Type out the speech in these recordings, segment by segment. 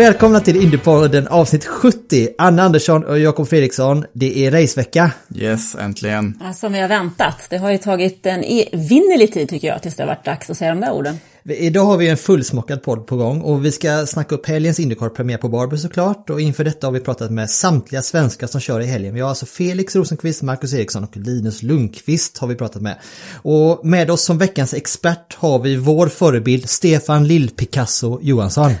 Välkomna till Indiepodden avsnitt 70. Anna Andersson och Jakob Fredriksson. Det är racevecka. Yes, äntligen. Som vi har väntat. Det har ju tagit en evinnerlig tid tycker jag tills det har varit dags att säga de där orden. Idag har vi en fullsmockad podd på gång och vi ska snacka upp helgens Indycar-premiär på Barber såklart och inför detta har vi pratat med samtliga svenskar som kör i helgen. Vi har alltså Felix Rosenqvist, Marcus Eriksson och Linus Lundqvist har vi pratat med. Och med oss som veckans expert har vi vår förebild Stefan Lill-Picasso Johansson.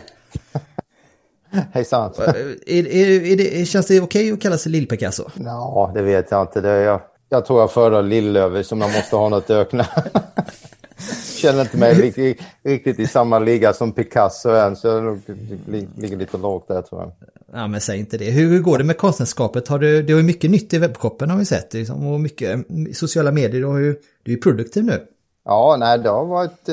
Hejsan. är, är, är det, känns det okej att kalla sig Lill-Picasso? Ja, det vet jag inte. Det är jag, jag tror jag föredrar Lillöver som jag måste ha något ökna. Känner inte mig riktigt, riktigt i samma liga som Picasso än, så jag ligger lite lågt där tror jag. Ja men säg inte det. Hur, går det med konstnärskapet? Har du, det har ju mycket nytt i webbshoppen har vi sett. Liksom, och mycket sociala medier. Du, har ju, du är ju produktiv nu. Ja, nej, det har varit...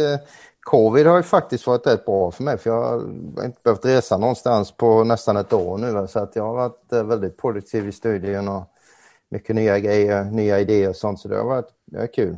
Covid har ju faktiskt varit rätt bra för mig, för jag har inte behövt resa någonstans på nästan ett år nu. Så att jag har varit eh, väldigt produktiv i studion och mycket nya grejer, nya idéer och sånt, så det har varit det är kul.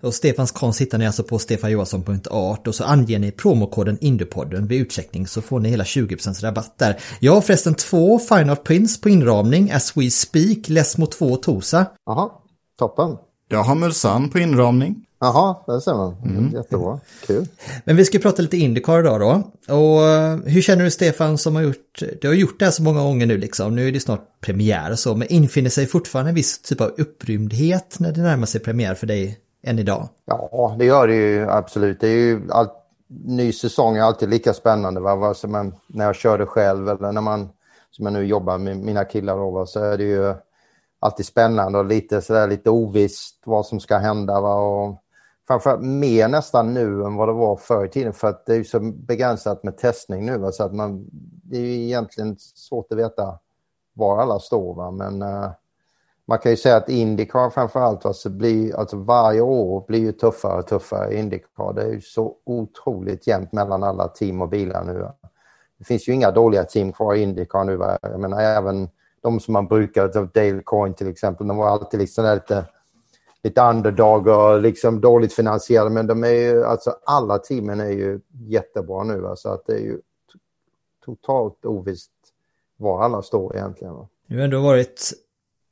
Och Stefans konst hittar ni alltså på stefanjohansson.art och så anger ni promokoden Indiepodden vid utcheckning så får ni hela 20% rabatt där. Jag har förresten två Fine Art Prints på inramning, As We Speak, Lesmo 2 och Tosa. Jaha, toppen. Jag har Mulsan på inramning. Jaha, där ser man. Jättebra. Kul. Men vi ska ju prata lite Indycar idag då. Och eh, hur känner du Stefan som har gjort, du har gjort det här så många gånger nu liksom, nu är det snart premiär och så, men infinner sig fortfarande en viss typ av upprymdhet när det närmar sig premiär för dig än idag? Ja, det gör det ju absolut. Det är ju all, ny säsong är alltid lika spännande. Va? Vare sig man, när jag kör det själv eller när man, som jag nu jobbar med mina killar då, va? så är det ju alltid spännande och lite sådär lite ovisst vad som ska hända. Va? Och framförallt mer nästan nu än vad det var förr i tiden för att det är ju så begränsat med testning nu. Va? Så att man, det är ju egentligen svårt att veta var alla står. Va? Men uh, man kan ju säga att Indycar framförallt alltså blir, alltså varje år blir ju tuffare och tuffare. Indycar, det är ju så otroligt jämnt mellan alla team och bilar nu. Det finns ju inga dåliga team kvar i Indycar nu. Va? Jag menar även de som man brukar, alltså Dale Coyne till exempel, de var alltid liksom lite, lite underdog och liksom dåligt finansierade. Men de är ju, alltså alla teamen är ju jättebra nu. Va? Så att det är ju totalt ovisst var alla står egentligen. Va? Nu har det ändå varit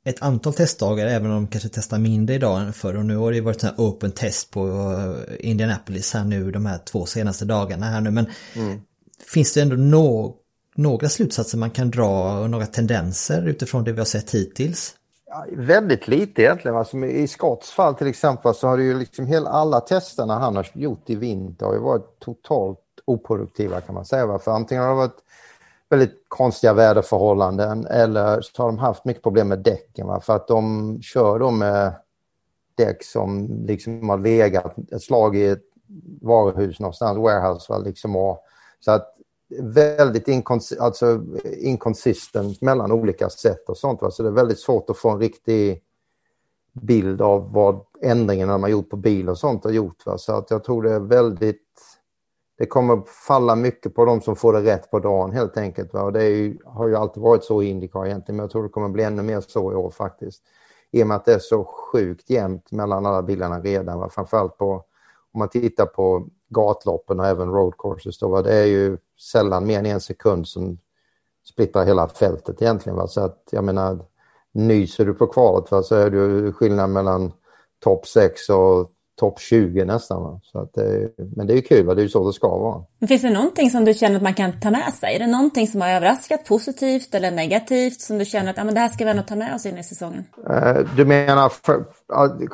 ett antal testdagar, även om de kanske testar mindre idag än förr. Och nu har det varit här open test på eh, Indianapolis här nu de här två senaste dagarna här nu. Men finns det ändå nå några slutsatser man kan dra och några tendenser utifrån det vi har sett hittills? Ja, väldigt lite egentligen. Alltså, I Scotts fall till exempel så har det ju liksom hela, alla testerna han har gjort i vinter har ju varit totalt oproduktiva kan man säga. Va? För antingen har det varit väldigt konstiga väderförhållanden eller så har de haft mycket problem med däcken. Va? För att de kör då med däck som liksom har legat ett slag i ett varuhus någonstans, warehouse. Va? Liksom och, så att väldigt inkons alltså, inkonsistent mellan olika sätt och sånt. Va? Så det är väldigt svårt att få en riktig bild av vad ändringarna man gjort på bil och sånt har gjort. Va? Så att jag tror det är väldigt... Det kommer falla mycket på de som får det rätt på dagen helt enkelt. Va? Och det är ju, har ju alltid varit så i Indycar egentligen, men jag tror det kommer bli ännu mer så i år faktiskt. i och med att det är så sjukt jämnt mellan alla bilarna redan. Va? Framförallt på, om man tittar på gatloppen och även roadcourses. då, va? det är ju sällan mer än en sekund som splittrar hela fältet egentligen. Va? Så att jag menar, nyser du på kvalet va? så är det skillnad mellan topp 6 och topp 20 nästan. Va? Så att det, men det är ju kul, va? det är ju så det ska vara. Men finns det någonting som du känner att man kan ta med sig? Är det någonting som har överraskat positivt eller negativt som du känner att ja, men det här ska vi ändå ta med oss in i säsongen? Eh, du menar för,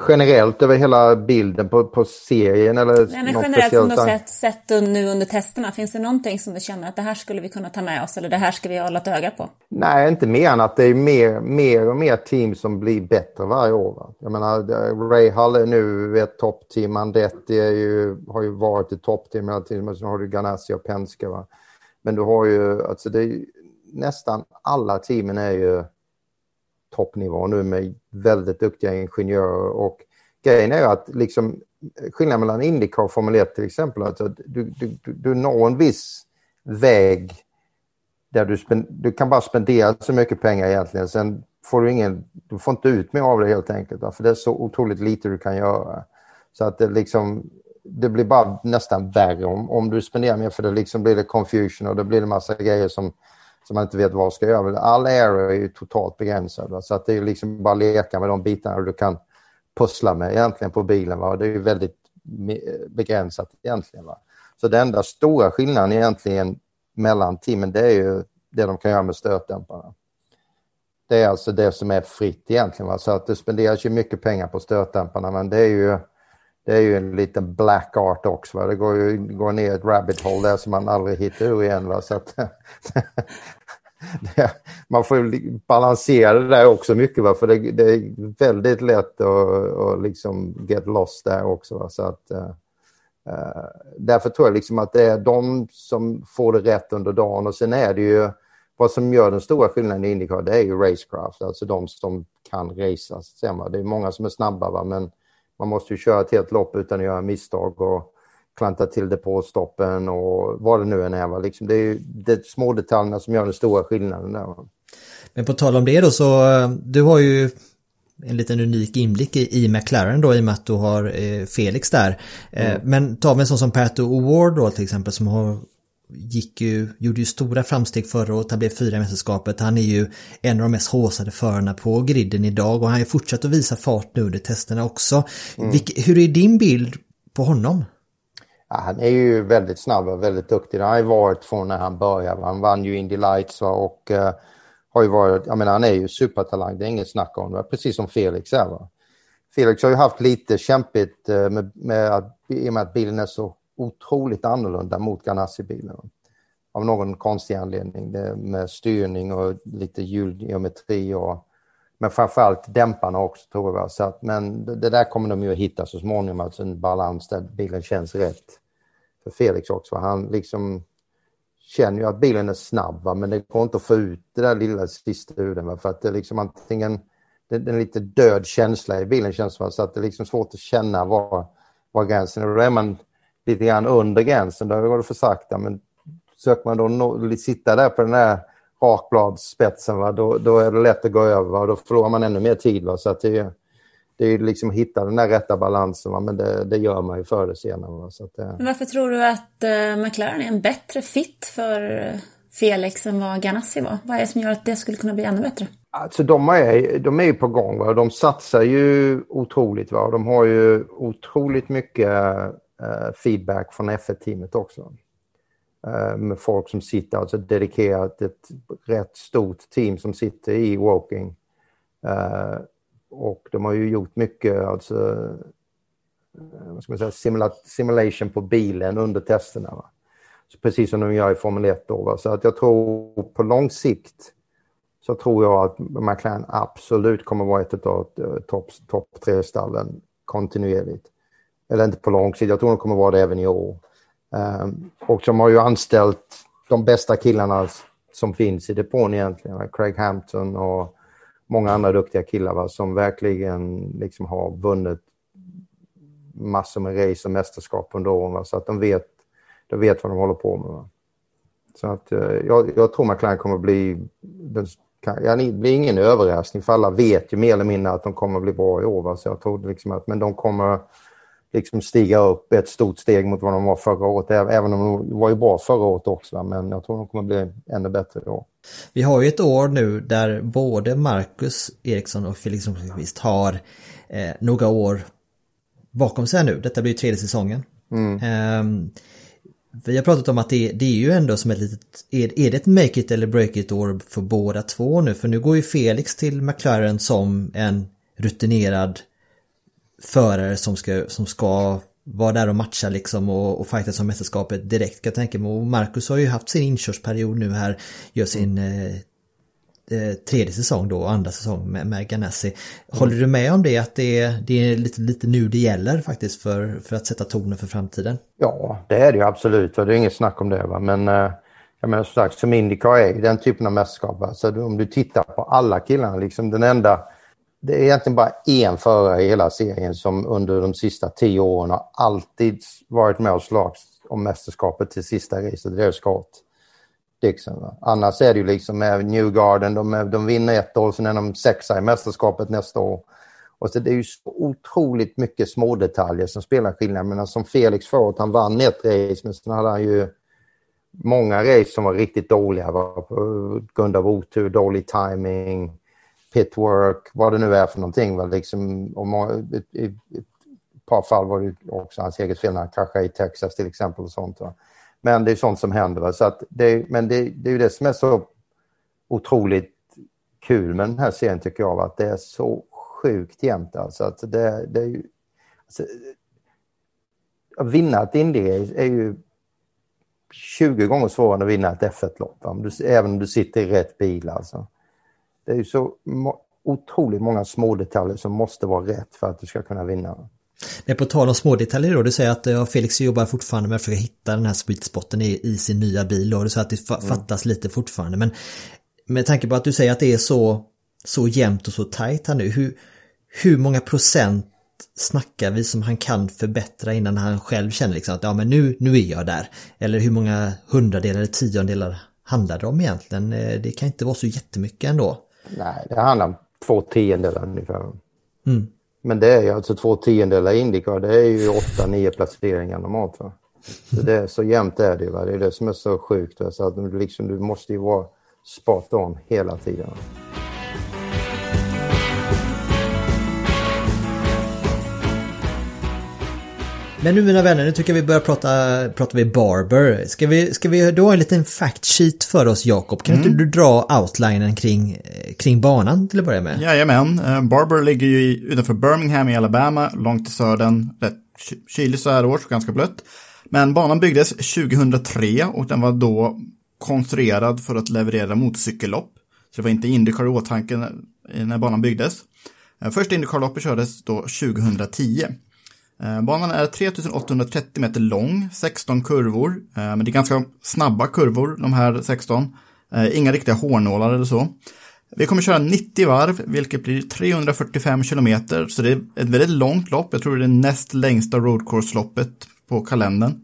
generellt över hela bilden på, på serien? Eller Nej, men generellt som du har sett, sett nu under testerna. Finns det någonting som du känner att det här skulle vi kunna ta med oss eller det här ska vi hålla ett öga på? Nej, inte mer än att det är mer, mer och mer team som blir bättre varje år. Va? Jag menar, Ray Hall är nu ett toppteam. Andretti är ju, har ju varit ett toppteam hela tiden. Men sen har du Ganassi och Penske. Va? Men du har ju, alltså det är, nästan alla teamen är ju toppnivå nu med väldigt duktiga ingenjörer och grejen är ju att liksom skillnaden mellan Indycar och Formel 1 till exempel, alltså du, du, du når en viss väg där du, spend, du kan bara spendera så mycket pengar egentligen. Sen får du ingen, du får inte ut mer av det helt enkelt, för det är så otroligt lite du kan göra. Så att det liksom, det blir bara nästan värre om, om du spenderar mer för det liksom blir det confusion och det blir det massa grejer som, som man inte vet vad man ska göra. All error är ju totalt begränsad. Va? Så att det är liksom bara leka med de bitarna du kan pussla med egentligen på bilen. Va? Det är ju väldigt begränsat egentligen. Va? Så den enda stora skillnaden egentligen mellan teamen det är ju det de kan göra med stötdämparna. Det är alltså det som är fritt egentligen. Va? Så att det spenderas ju mycket pengar på stötdämparna men det är ju det är ju en liten black art också. Va? Det går ju går ner ett rabbit hole där som man aldrig hittar ur igen. Va? Så att, det, man får balansera det där också mycket. Va? För det, det är väldigt lätt att, att liksom get lost där också. Va? Så att, uh, därför tror jag liksom att det är de som får det rätt under dagen. Och sen är det ju vad som gör den stora skillnaden i Indycar, det är ju racecraft. Alltså de som kan racea. Det är många som är snabba, va? men man måste ju köra ett helt lopp utan att göra misstag och klanta till det på stoppen och vad det nu än är. Va? Liksom det är ju de små detaljerna som gör den stora skillnaden där. Va? Men på tal om det då så, du har ju en liten unik inblick i, i McLaren då i och med att du har eh, Felix där. Eh, mm. Men ta med en sån som Pato O'Ward då till exempel som har gick ju, gjorde ju stora framsteg förra året, han blev fyra i mästerskapet. Han är ju en av de mest håsade förarna på griden idag och han har ju fortsatt att visa fart nu under testerna också. Mm. Vilk, hur är din bild på honom? Ja, han är ju väldigt snabb och väldigt duktig. Det har han varit från när han började. Han vann ju Indy Lights och uh, har ju varit, jag menar han är ju supertalang, det är inget snack om det, precis som Felix är. Va? Felix har ju haft lite kämpigt uh, med, med att, i och med att bilen är så otroligt annorlunda mot Ganassi-bilen. Av någon konstig anledning med styrning och lite hjulgeometri och men framförallt dämparna också tror jag. Så att, men det där kommer de ju att hitta så småningom, alltså en balans där bilen känns rätt. För Felix också, han liksom känner ju att bilen är snabb va? men det går inte att få ut det där lilla sista ur den. Va? För att det är liksom antingen, det, är en lite död känsla i bilen känns det så att det är liksom svårt att känna var, var gränsen är. Då är man lite grann under gränsen, då går det för sakta. Men söker man då no, sitta där på den här rakbladsspetsen, va, då, då är det lätt att gå över va, och då förlorar man ännu mer tid. Va, så att det, det är liksom att hitta den där rätta balansen, va, men det, det gör man ju förr eller senare. Va, så att. Men varför tror du att uh, McLaren är en bättre fit för Felix än vad Ganassi var? Vad är det som gör att det skulle kunna bli ännu bättre? Alltså de är, de är ju på gång. Va? De satsar ju otroligt. Va? De har ju otroligt mycket Eh, feedback från F1-teamet också. Uh, med folk som sitter, alltså dedikerat, ett rätt stort team som sitter i Woking. Uh, eh, och de har ju gjort mycket, alltså, vad ska man säga, simula simulation på bilen under testerna. Va? Så precis som de gör i Formel 1 då. Va? Så att jag tror på lång sikt så tror jag att McLaren absolut kommer vara ett av topp top tre stallen kontinuerligt eller inte på lång sikt, jag tror de kommer vara det även i år. Um, och de har ju anställt de bästa killarna som finns i depån egentligen. Craig Hampton och många andra duktiga killar va, som verkligen liksom har vunnit massor med race och mästerskap under åren. Va, så att de vet, de vet vad de håller på med. Va. Så att eh, jag, jag tror McLaren kommer bli den kan, ja, det blir ingen överraskning för alla vet ju mer eller mindre att de kommer bli bra i år. Va? Så jag tror liksom att, men de kommer liksom stiga upp ett stort steg mot vad de var förra året. Även om de var ju bra förra året också. Men jag tror de kommer bli ännu bättre i år. Vi har ju ett år nu där både Marcus Eriksson och Felix Rosenqvist har eh, några år bakom sig nu. Detta blir ju tredje säsongen. Mm. vi har pratat om att det, det, är ju ändå som ett litet, är, är det ett make it eller break it år för båda två nu? För nu går ju Felix till McLaren som en rutinerad förare som ska, som ska vara där och matcha liksom och, och fightas om mästerskapet direkt kan jag tänka mig. Och Marcus har ju haft sin inkörsperiod nu här, gör sin eh, eh, tredje säsong då, andra säsong med, med Ganassi. Håller du med om det, att det är, det är lite, lite nu det gäller faktiskt för, för att sätta tonen för framtiden? Ja, det är det ju absolut och det är inget snack om det. Va? Men eh, jag menar som sagt, som Indycar är den typen av mästerskap. Va? Så om du tittar på alla killarna, liksom den enda det är egentligen bara en förare i hela serien som under de sista tio åren har alltid varit med och slagits om mästerskapet till sista racet. Det är Scott Dixon. Va? Annars är det ju liksom med Newgarden, de, de vinner ett år, sen är de sexa i mästerskapet nästa år. Och så det är ju så otroligt mycket små detaljer som spelar skillnad. Men alltså, som Felix förut, han vann ett race, men sen hade han ju många race som var riktigt dåliga. Va? På grund av otur, dålig timing pitwork, vad det nu är för någonting. Va? Liksom, och i, ett par fall var det också hans eget fel när han kraschade i Texas till exempel. och sånt. Va? Men det är sånt som händer. Va? Så att det, men det, det är ju det som är så otroligt kul med den här serien tycker jag. Va? Att det är så sjukt jämnt. Alltså. Att det, det är ju, alltså, att vinna ett Indy är ju 20 gånger svårare än att vinna ett F1-lopp. Även om du sitter i rätt bil. Alltså. Det är ju så otroligt många små detaljer som måste vara rätt för att du ska kunna vinna. Men på tal om små detaljer då, du säger att ja, Felix jobbar fortfarande med att försöka hitta den här sweet spoten i, i sin nya bil och du säger att det mm. fattas mm. lite fortfarande. Men med tanke på att du säger att det är så, så jämnt och så tajt här nu, hur, hur många procent snackar vi som han kan förbättra innan han själv känner liksom att ja men nu, nu är jag där. Eller hur många hundradelar eller tiondelar handlar det om egentligen? Eh, det kan inte vara så jättemycket ändå. Nej, det handlar om två tiondelar ungefär. Mm. Men det är ju alltså två tiondelar Indycar, det är ju åtta, nio placeringar normalt. Va? Så det är så jämnt är det, va? det är det som är så sjukt. Va? Så att du, liksom, du måste ju vara spot on hela tiden. Men nu mina vänner, nu tycker jag vi börjar prata, prata vi Barber. Ska vi, ska vi då ha en liten fact sheet för oss Jakob? Kan mm. inte du dra outlinen kring, kring banan till att börja med? Jajamän, uh, Barber ligger ju utanför Birmingham i Alabama, långt i södern. Rätt kyligt så här års, ganska blött. Men banan byggdes 2003 och den var då konstruerad för att leverera motorcykellopp. Så det var inte Indycar i åtanke när banan byggdes. Uh, första Indycar-loppet kördes då 2010. Eh, banan är 3830 meter lång, 16 kurvor, eh, men det är ganska snabba kurvor, de här 16. Eh, inga riktiga hårnålar eller så. Vi kommer köra 90 varv, vilket blir 345 kilometer, så det är ett väldigt långt lopp. Jag tror det är det näst längsta roadcourse-loppet på kalendern.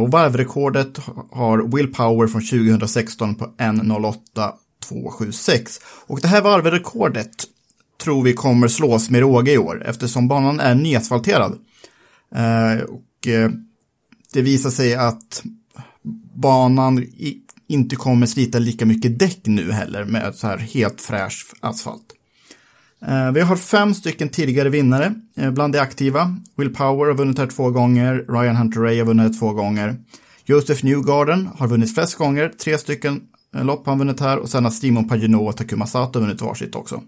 Och varvrekordet har Will Power från 2016 på 1.08.276. Och det här varvrekordet tror vi kommer slås med råge i år eftersom banan är nyasfalterad. Eh, och eh, det visar sig att banan i, inte kommer slita lika mycket däck nu heller med så här helt fräsch asfalt. Eh, vi har fem stycken tidigare vinnare eh, bland de aktiva. Will Power har vunnit här två gånger, Ryan Hunter Ray har vunnit här två gånger. Joseph Newgarden har vunnit flest gånger, tre stycken eh, lopp har han vunnit här och sen har Simon Paginot och Takuma Sato vunnit varsitt också.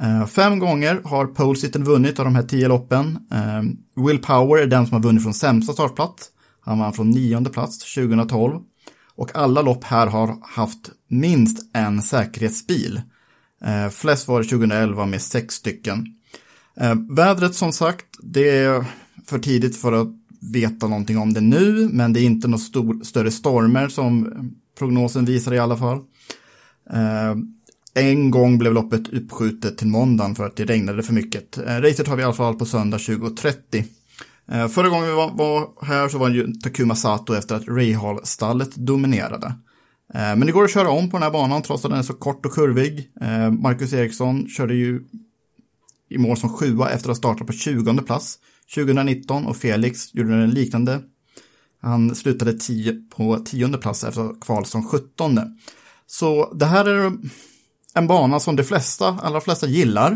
Eh, fem gånger har Polesitten vunnit av de här tio loppen. Eh, Will Power är den som har vunnit från sämsta startplats. Han vann från nionde plats 2012. Och alla lopp här har haft minst en säkerhetsbil. Eh, flest var det 2011 med sex stycken. Vädret som sagt, det är för tidigt för att veta någonting om det nu, men det är inte några stor, större stormer som prognosen visar i alla fall. En gång blev loppet uppskjutet till måndagen för att det regnade för mycket. Eh, racet har vi i alla fall på söndag 20.30. Eh, förra gången vi var, var, här så var det ju Takuma Sato efter att Rahal-stallet dominerade. Eh, men det går att köra om på den här banan trots att den är så kort och kurvig. Eh, Marcus Eriksson körde ju i mål som sjua efter att ha startat på 20 plats 2019 och Felix gjorde en liknande. Han slutade tio, på tionde plats efter kval som 17. Så det här är en bana som de flesta, allra flesta gillar.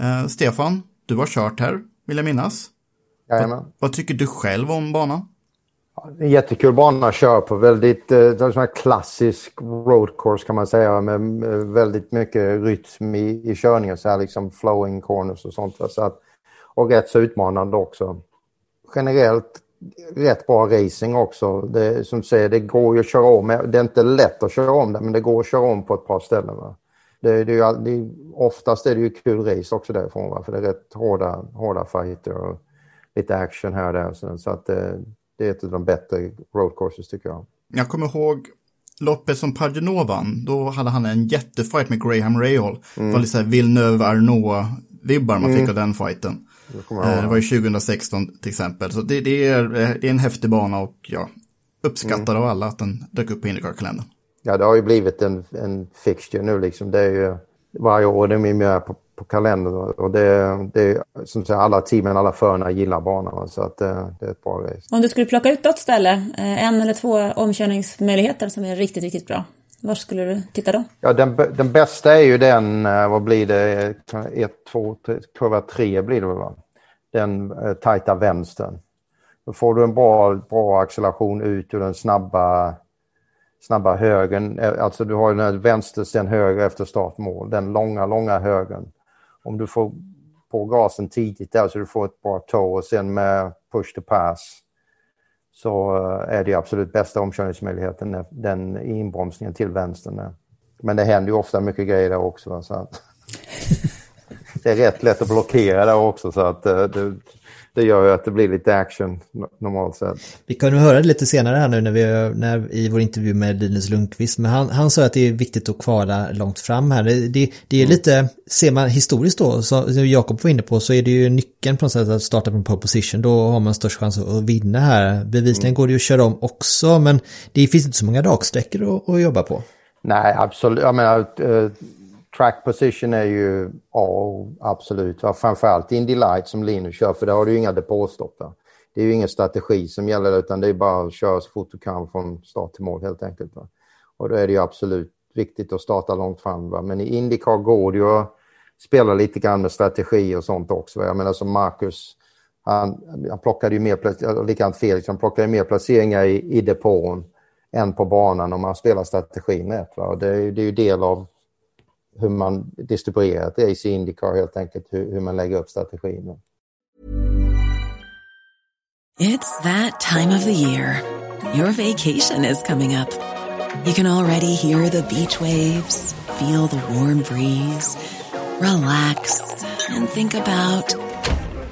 Eh, Stefan, du har kört här, vill jag minnas. Jajamän. Vad tycker du själv om banan? En jättekul bana att köra på. Väldigt eh, klassisk roadcourse kan man säga med väldigt mycket rytm i, i körningen. Så här liksom flowing corners och sånt. Så att, och rätt så utmanande också. Generellt rätt bra racing också. Det, som säger, det går ju att köra om. Det är inte lätt att köra om det, men det går att köra om på ett par ställen. Va? Det, det det oftast är det ju kul race också därifrån, va? för det är rätt hårda, hårda fighter och lite action här och där. Så, så att det, det är ett av de bättre roadcourses tycker jag. Jag kommer ihåg loppet som Pagenot vann. Då hade han en jättefight med Graham Rahal. Det var lite Villeneuve-Arnault-vibbar man fick av den fighten. Det jag Eh. Det var ju 2016 till exempel. Så det, det, är, eh, det är en häftig bana och ja, uppskattad av alla att den dök upp på Indycar-kalendern. Ja, det har ju blivit en, en fixture nu liksom. Det är ju varje år det är med på, på kalendern och det, det är som sagt alla teamen, alla förarna gillar banan. Så att det, det är ett bra race. Om du skulle plocka ut något ställe, eh, en eller två omkörningsmöjligheter som är riktigt, riktigt bra. Var skulle du titta då? Ja, den, den bästa är ju den, eh, vad blir det, ett, två, tre, kurva tre blir det väl va? Den eh, tajta vänstern. Då får du en bra, bra acceleration ut ur den snabba, snabba högen. Eh, alltså du har den här vänster, sen höger efter startmål. Den långa, långa högen. Om du får på gasen tidigt där så du får ett bra toe och sen med push to pass så eh, är det absolut bästa omkörningsmöjligheten den inbromsningen till vänstern. Men det händer ju ofta mycket grejer där också. Så att det är rätt lätt att blockera där också så att eh, det, det gör ju att det blir lite action no- normalt sett. Vi kan ju höra det lite senare här nu när vi, när, i vår intervju med Linus Lundqvist. Men han, han sa att det är viktigt att kvala långt fram här. Det, det, det är lite, ser man historiskt då, så, som Jakob var inne på, så är det ju nyckeln på något sätt att starta på pole position. Då har man störst chans att vinna här. Bevisligen går det ju att köra om också, men det finns inte så många raksträckor att, att jobba på. Nej, absolut. Jag menar, eh, track position är ju A, absolut. Ja, framförallt Indy Light som Linus kör, för där har du ju inga depåstopp. va. Det är ju ingen strategi som gäller, utan det är bara att köra så fort du kan från start till mål helt enkelt. Va? Och då är det ju absolut viktigt att starta långt fram. Va? Men i Indycar går det ju att spela lite grann med strategi och sånt också. Va? Jag menar som Marcus, han, han plockade ju mer, likadant Felix, han plockade ju mer placeringar i, i depån än på banan om man spelar strategin rätt. Det, det är ju del av hur man distribuerar Indycar helt enkelt, hur, hur man lägger upp strategin. It's that time of the year. Your vacation is coming up. You can already hear the beach waves, feel the warm breeze, relax, and think about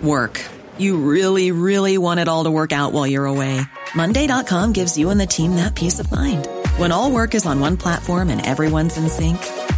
work. You really, really want it all to work out while you're away. Monday.com gives you and the team that peace of mind. When all work is on one platform and everyone's in sync,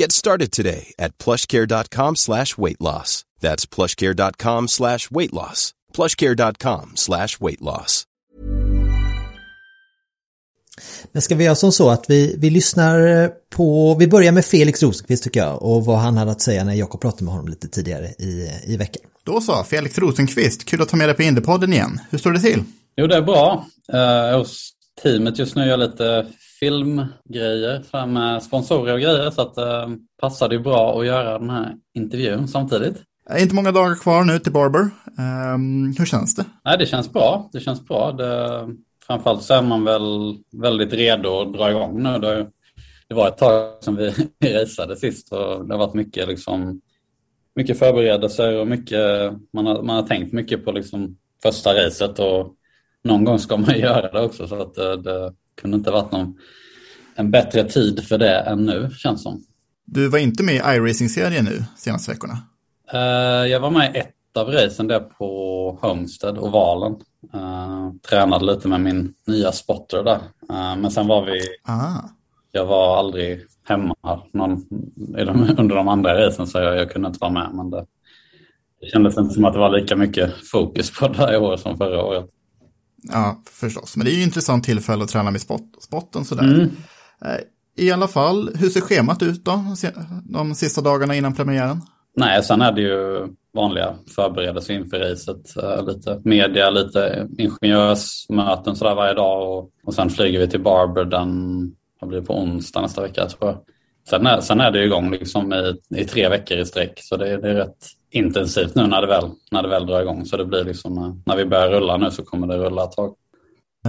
Get started today at plushcare.com slash weight loss. That's plushcare.com slash weight loss. plushcare.com slash weight loss. Men ska vi göra som så att vi, vi lyssnar på, vi börjar med Felix Rosenqvist tycker jag och vad han hade att säga när Jakob pratade med honom lite tidigare i, i veckan. Då så, Felix Rosenqvist, kul att ta med dig på Indypodden igen. Hur står det till? Jo, det är bra. Uh, hos teamet just nu gör jag lite filmgrejer med sponsorer och grejer så att uh, passar det ju bra att göra den här intervjun samtidigt. Eh, Inte många dagar kvar nu till Barber. Ehm, hur känns det? Nej, det känns bra. Det känns bra. Det, framförallt så är man väl väldigt redo att dra igång nu. Det, det var ett tag som vi raceade sist och det har varit mycket, liksom, mycket förberedelser och mycket, man, har, man har tänkt mycket på liksom, första racet och någon gång ska man göra det också så att det, det kunde inte varit någon en bättre tid för det än nu, känns som. Du var inte med i iRacing-serien nu senaste veckorna? Uh, jag var med i ett av racen där på Homestead, ovalen. Uh, tränade lite med min nya spotter där. Uh, men sen var vi... Ah. Jag var aldrig hemma någon, under de andra racen så jag, jag kunde inte vara med. Men det, det kändes inte som att det var lika mycket fokus på det här året som förra året. Ja, förstås. Men det är ju ett intressant tillfälle att träna med spot, spotten sådär. Mm. I alla fall, hur ser schemat ut då? De sista dagarna innan premiären? Nej, sen är det ju vanliga förberedelser inför racet. Lite media, lite ingenjörsmöten sådär varje dag och, och sen flyger vi till Barber den, vad blir det, på onsdag nästa vecka tror jag. Sen är, sen är det igång liksom i, i tre veckor i sträck så det, det är rätt intensivt nu när det, väl, när det väl drar igång. Så det blir liksom, eh, när vi börjar rulla nu så kommer det rulla ett tag.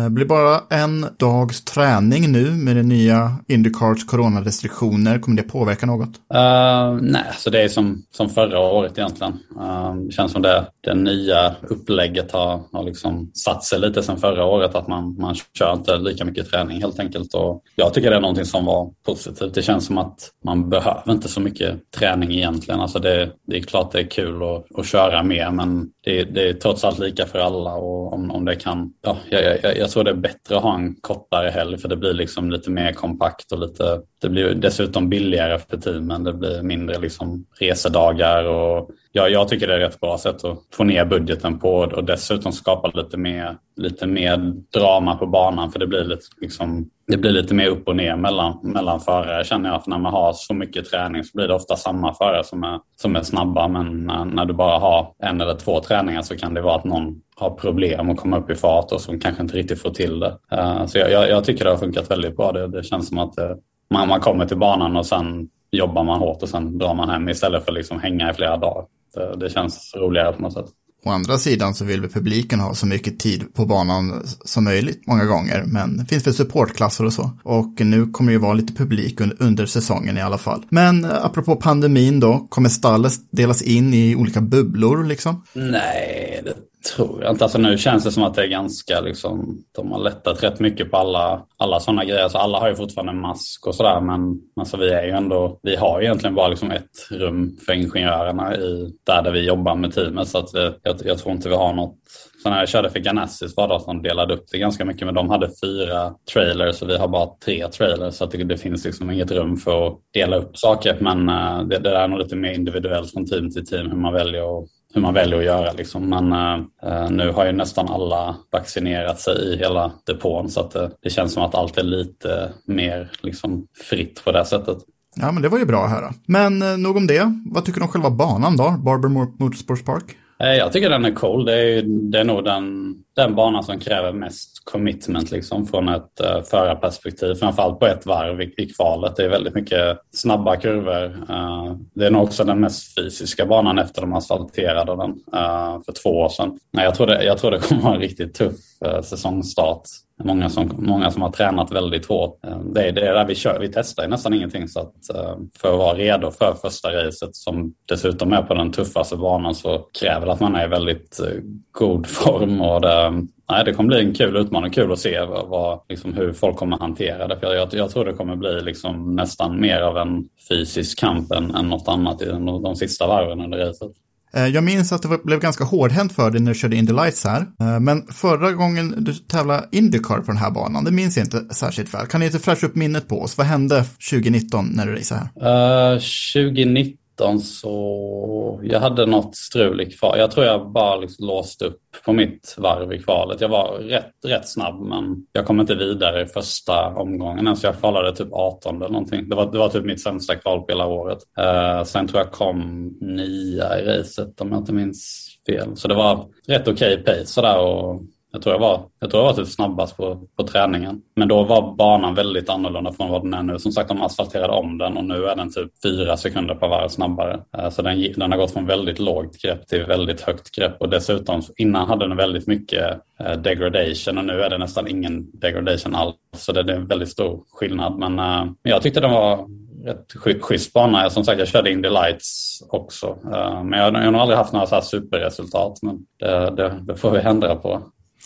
Det blir bara en dags träning nu med det nya Indycars coronarestriktioner. Kommer det påverka något? Uh, nej, så det är som, som förra året egentligen. Uh, det känns som det, det nya upplägget har, har liksom satt sig lite sedan förra året. Att man, man kör inte lika mycket träning helt enkelt. Och jag tycker det är någonting som var positivt. Det känns som att man behöver inte så mycket träning egentligen. Alltså det, det är klart det är kul att, att köra mer men det, det är trots allt lika för alla. Och om, om det kan, ja, jag, jag, jag jag tror det är bättre att ha en kortare helg för det blir liksom lite mer kompakt och lite, det blir dessutom billigare för teamen. Det blir mindre liksom resedagar och ja, jag tycker det är ett bra sätt att få ner budgeten på och dessutom skapa lite mer, lite mer drama på banan för det blir lite, liksom, det blir lite mer upp och ner mellan, mellan förare känner jag. För när man har så mycket träning så blir det ofta samma förare som är, som är snabba men när, när du bara har en eller två träningar så kan det vara att någon har problem att komma upp i fart och som kanske inte riktigt får till det. Uh, så jag, jag, jag, tycker det har funkat väldigt bra. Det, det känns som att det, man, man kommer till banan och sen jobbar man hårt och sen drar man hem istället för att liksom hänga i flera dagar. Det, det känns roligare på något sätt. Å andra sidan så vill vi publiken ha så mycket tid på banan som möjligt många gånger, men det finns väl supportklasser och så. Och nu kommer det ju vara lite publik under säsongen i alla fall. Men apropå pandemin då, kommer stallet delas in i olika bubblor liksom? Nej, det tror jag inte. Alltså nu känns det som att det är ganska liksom, de har lättat rätt mycket på alla, alla sådana grejer. Alltså alla har ju fortfarande mask och sådär men alltså vi är ju ändå, vi har ju egentligen bara liksom ett rum för ingenjörerna i, där, där vi jobbar med teamet så att vi, jag, jag tror inte vi har något så när jag körde för Ganassis var det att de delade upp det ganska mycket men de hade fyra trailers och vi har bara tre trailers så att det, det finns liksom inget rum för att dela upp saker men uh, det, det är nog lite mer individuellt från team till team hur man väljer att hur man väljer att göra. Liksom. Men eh, eh, nu har ju nästan alla vaccinerat sig i hela depån så att uh, det känns som att allt är lite mer liksom, fritt på det sättet. Ja, men det var ju bra att höra. Men eh, nog om det. Vad tycker du om själva banan då? Barber Motorsports Park? Eh, jag tycker den är cool. Det är, det är nog den, den banan som kräver mest commitment liksom, från ett uh, förarperspektiv. Framförallt på ett varv i, i kvalet. Det är väldigt mycket snabba kurvor. Uh, det är nog också den mest fysiska banan efter de asfalterade den uh, för två år sedan. Nej, jag, tror det, jag tror det kommer vara en riktigt tuff uh, säsongstart. Många som, många som har tränat väldigt hårt. Eh, det är, det är där vi kör. Vi testar nästan ingenting. Så att, eh, för att vara redo för första racet som dessutom är på den tuffaste banan så kräver det att man är i väldigt eh, god form. Och det, nej, det kommer bli en kul utmaning. Kul att se vad, liksom, hur folk kommer hantera det. För jag, jag tror det kommer bli liksom, nästan mer av en fysisk kamp än, än något annat i de, de sista varven under racet. Eh, jag minns att det blev ganska hårdhänt för dig när du körde Indy Lights här. Eh, men förra gången du tävlade Indycar på den här banan, det minns jag inte särskilt väl. Kan ni inte fräscha upp minnet på oss? Vad hände 2019 när du raceade här? Eh, uh, 2019 så jag hade något strul i kvar. Jag tror jag bara liksom låste upp på mitt varv i kvalet. Jag var rätt, rätt snabb men jag kom inte vidare i första omgången så jag kvalade typ 18 eller någonting. Det var, det var typ mitt sämsta kval på hela året. Uh, sen tror jag kom nia i racet om jag inte minns fel. Så det var rätt okej okay pace sådär och jag tror jag var, jag tror jag var typ snabbast på, på träningen. Men då var banan väldigt annorlunda från vad den är nu. Som sagt, de asfalterade om den och nu är den typ fyra sekunder per varv snabbare. Eh, så den, den har gått från väldigt lågt grepp till väldigt högt grepp. Och dessutom, innan hade den väldigt mycket eh, degradation och nu är det nästan ingen degradation alls. Så det är en väldigt stor skillnad. Men eh, jag tyckte den var rätt schysst bana. Som sagt, jag körde Indy Lights också. Men jag, jag har nog aldrig haft några så här superresultat. Men det, det, det får vi ändra på.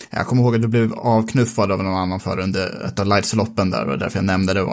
Jag kommer ihåg att du blev avknuffad av någon annan för under ett av Lightsloppen där, och därför jag nämnde det.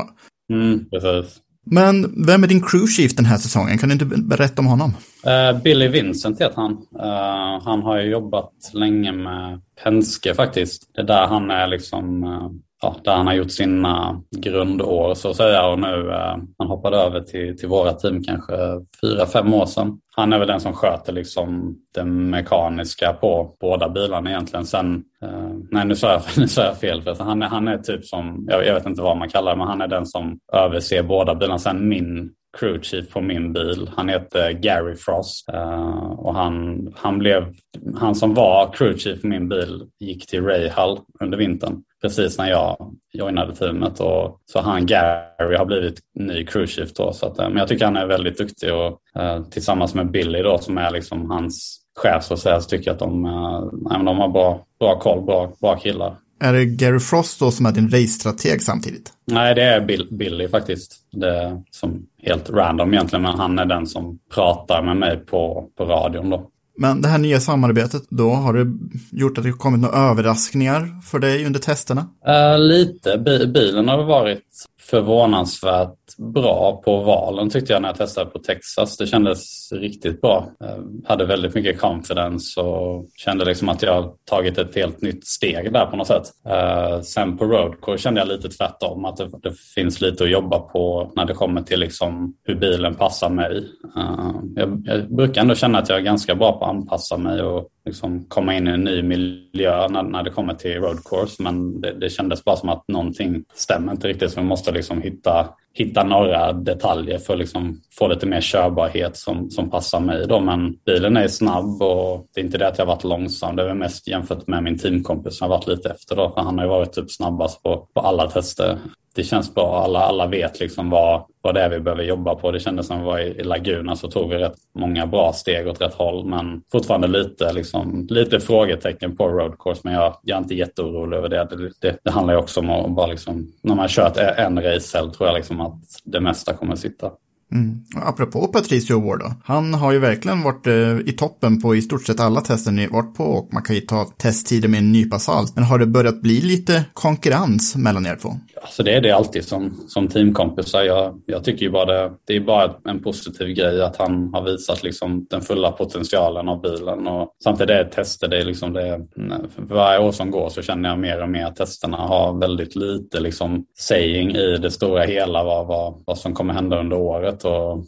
Mm, precis. Men vem är din crew chief den här säsongen? Kan du inte berätta om honom? Uh, Billy Vincent heter han. Uh, han har ju jobbat länge med Penske faktiskt. Det är där han är liksom uh, ja, där han har gjort sina grundår så att säga och nu eh, han hoppade över till, till våra team kanske fyra, fem år sedan. Han är väl den som sköter liksom det mekaniska på båda bilarna egentligen. Sen, eh, nej nu sa jag, nu sa jag fel, för han är, han är typ som, jag, jag vet inte vad man kallar det, men han är den som överser båda bilarna. Sen min crew chief på min bil. Han heter Gary Frost eh, och han, han blev, han som var crew chief på min bil gick till Rahal under vintern precis när jag joinade teamet. Och, så han Gary har blivit ny crew chief då. Så att, uh, men jag tycker han är väldigt duktig och uh, tillsammans med Billy då som är liksom hans chef så att säga så tycker jag att de, uh, de har bra, bra koll, bra, bra killar. Är det Gary Frost då som är din race-strateg samtidigt? Nej, det är Bill, Billy faktiskt. Det är som helt random egentligen, men han är den som pratar med mig på, på radion då. Men det här nya samarbetet då, har det gjort att det kommit några överraskningar för dig under testerna? Uh, lite. Bilen har varit förvånansvärt bra på valen tyckte jag när jag testade på Texas. Det kändes riktigt bra. Jag hade väldigt mycket confidence och kände liksom att jag tagit ett helt nytt steg där på något sätt. Eh, sen på roadcore kände jag lite tvärtom, att det, det, finns lite att jobba på när det kommer till liksom hur bilen passar mig. Eh, jag, jag brukar ändå känna att jag är ganska bra på att anpassa mig och liksom komma in i en ny miljö när, när det kommer till roadcourse. Men det, det kändes bara som att någonting stämmer inte riktigt. Så vi måste liksom hitta, hitta några detaljer för att liksom få lite mer körbarhet som, som passar mig. Då. Men bilen är snabb och det är inte det att jag varit långsam. Det är mest jämfört med min teamkompis som har varit lite efter. Då, för han har ju varit typ snabbast på, på alla tester det känns bra. Alla, alla vet liksom vad, vad det är vi behöver jobba på. Det kändes som vi var i, i Laguna så tog vi rätt många bra steg åt rätt håll. Men fortfarande lite, liksom, lite frågetecken på road course. Men jag, jag är inte jätteorolig över det. Det, det, det handlar ju också om att bara liksom, när man kört en race tror jag liksom att det mesta kommer att sitta. Mm. Apropå Patricio Ward då. Han har ju verkligen varit eh, i toppen på i stort sett alla tester ni varit på och man kan ju ta testtider med en nypa salt. Men har det börjat bli lite konkurrens mellan er två? Alltså det är det alltid som, som teamkompisar. Jag, jag tycker ju bara det, det är bara en positiv grej att han har visat liksom den fulla potentialen av bilen. Och samtidigt är det tester, det är liksom det, för varje år som går så känner jag mer och mer att testerna har väldigt lite liksom saying i det stora hela vad, vad, vad som kommer hända under året. Och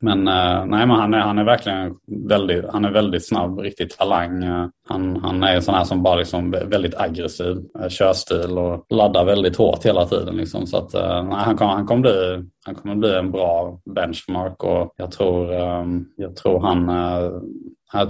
men eh, nej, men han är, han är verkligen väldigt, han är väldigt snabb, riktigt talang. Eh, han, han är en sån här som bara liksom väldigt aggressiv eh, körstil och laddar väldigt hårt hela tiden. Liksom. Så att, nej, han, kommer, han, kommer bli, han kommer bli en bra benchmark och jag tror, ehm, jag tror han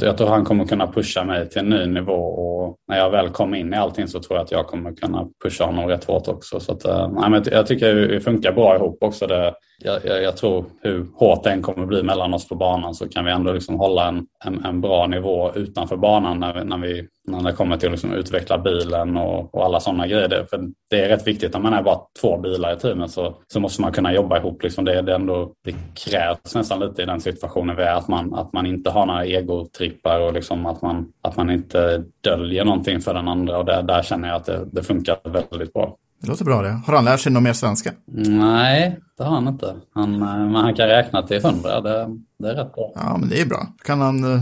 jag tror han kommer kunna pusha mig till en ny nivå och när jag väl kommer in i allting så tror jag att jag kommer kunna pusha honom rätt hårt också. Så att, nej, men jag tycker vi funkar bra ihop också. Det, jag, jag, jag, tror hur hårt det än kommer bli mellan oss på banan så kan vi ändå liksom hålla en, en, en bra nivå utanför banan när vi, när, vi, när det kommer till att liksom utveckla bilen och, och alla sådana grejer. För det är rätt viktigt när man är bara två bilar i teamet så, så måste man kunna jobba ihop. Liksom det, det, ändå, det krävs nästan lite i den situationen vi är att man, att man inte har några egotrippar och liksom att, man, att man inte döljer någonting för den andra och där, där känner jag att det, det funkar väldigt bra. Det låter bra det. Har han lärt sig något mer svenska? Nej, det har han inte. Han, eh, men han kan räkna till hundra. Det, det är rätt bra. Ja, men det är bra. Kan han uh,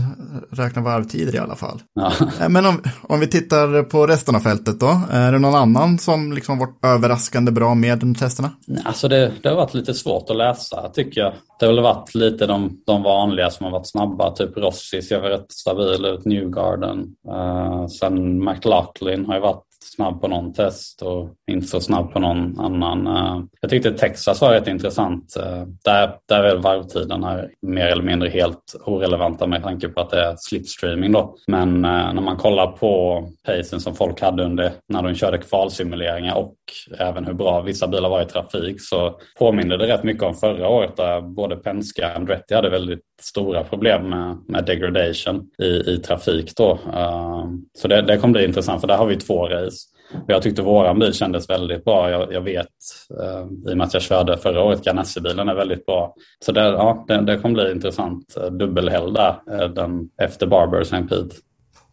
räkna varvtider i alla fall. Ja. Eh, men om, om vi tittar på resten av fältet då. Är det någon annan som liksom varit överraskande bra med de testerna? Alltså det, det har varit lite svårt att läsa tycker jag. Det har väl varit lite de, de vanliga som har varit snabba. Typ Rossi ser väl rätt stabil ut. Newgarden. Uh, sen McLaughlin har ju varit snabb på någon test och inte så snabb på någon annan. Eh, jag tyckte Texas var rätt intressant. Eh, där, där är varvtiderna mer eller mindre helt orelevanta med tanke på att det är slipstreaming då. Men eh, när man kollar på pacen som folk hade under när de körde kvalsimuleringar och även hur bra vissa bilar var i trafik så påminner det rätt mycket om förra året där både Penske och Andretti hade väldigt stora problem med, med degradation i, i trafik då. så det, det kommer bli intressant för där har vi två race. Jag tyckte våran bil kändes väldigt bra. Jag, jag vet eh, i och med att jag körde förra året, Ganassi-bilen är väldigt bra. Så det, ja, det, det kommer bli intressant. Eh, dubbelhelg där, eh, den, efter Barber St. Pete.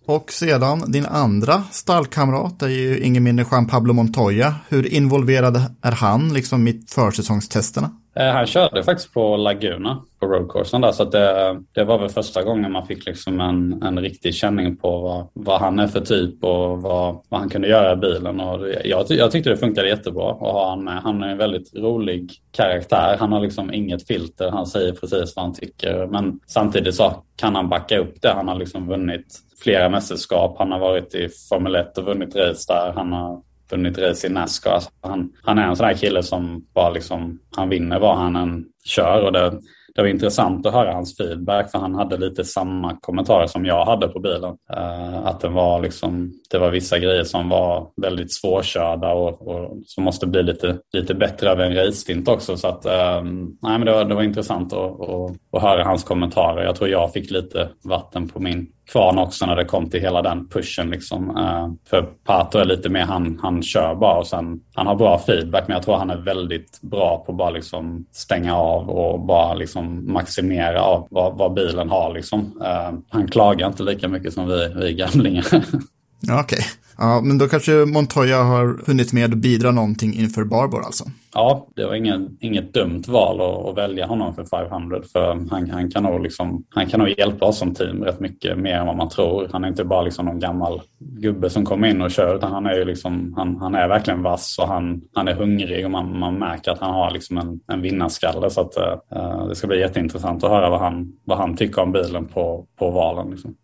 Och sedan din andra stallkamrat är ju ingen mindre Juan Pablo Montoya. Hur involverad är han liksom i försäsongstesterna? Eh, han körde faktiskt på Laguna, på roadcoursen där, så det, det var väl första gången man fick liksom en, en riktig känning på vad, vad han är för typ och vad, vad han kunde göra i bilen. Och jag, jag tyckte det funkade jättebra att ha han med. Han är en väldigt rolig karaktär. Han har liksom inget filter, han säger precis vad han tycker. Men samtidigt så kan han backa upp det. Han har liksom vunnit flera mästerskap. Han har varit i Formel 1 och vunnit race där. Han har vunnit race i Nascar. Alltså han, han är en sån här kille som bara liksom, han vinner vad han än kör. Och det, det var intressant att höra hans feedback för han hade lite samma kommentarer som jag hade på bilen. Uh, att den var liksom, det var vissa grejer som var väldigt svårkörda och, och som måste bli lite, lite bättre över en racestint också. Så att, uh, nej, men det, var, det var intressant att, att, att höra hans kommentarer. Jag tror jag fick lite vatten på min kvarn också när det kom till hela den pushen. Liksom. Uh, för Pato är lite mer, han, han kör bara och sen, han har bra feedback men jag tror han är väldigt bra på att bara liksom stänga av och bara liksom maximera av vad, vad bilen har. Liksom. Uh, han klagar inte lika mycket som vi, vi gamlingar. ja, Okej, okay. ja, men då kanske Montoya har hunnit med att bidra någonting inför Barbor alltså? Ja, det var ingen, inget dumt val att, att, välja honom för 500 för han, han, kan nog liksom, han kan nog hjälpa oss som team rätt mycket mer än vad man tror. Han är inte bara liksom någon gammal gubbe som kommer in och kör utan han är ju liksom, han, han är verkligen vass och han, han är hungrig och man, man märker att han har liksom en, en vinnarskalle. Så att, uh, det ska bli jätteintressant att höra vad han, vad han tycker om bilen på, på valen. Liksom.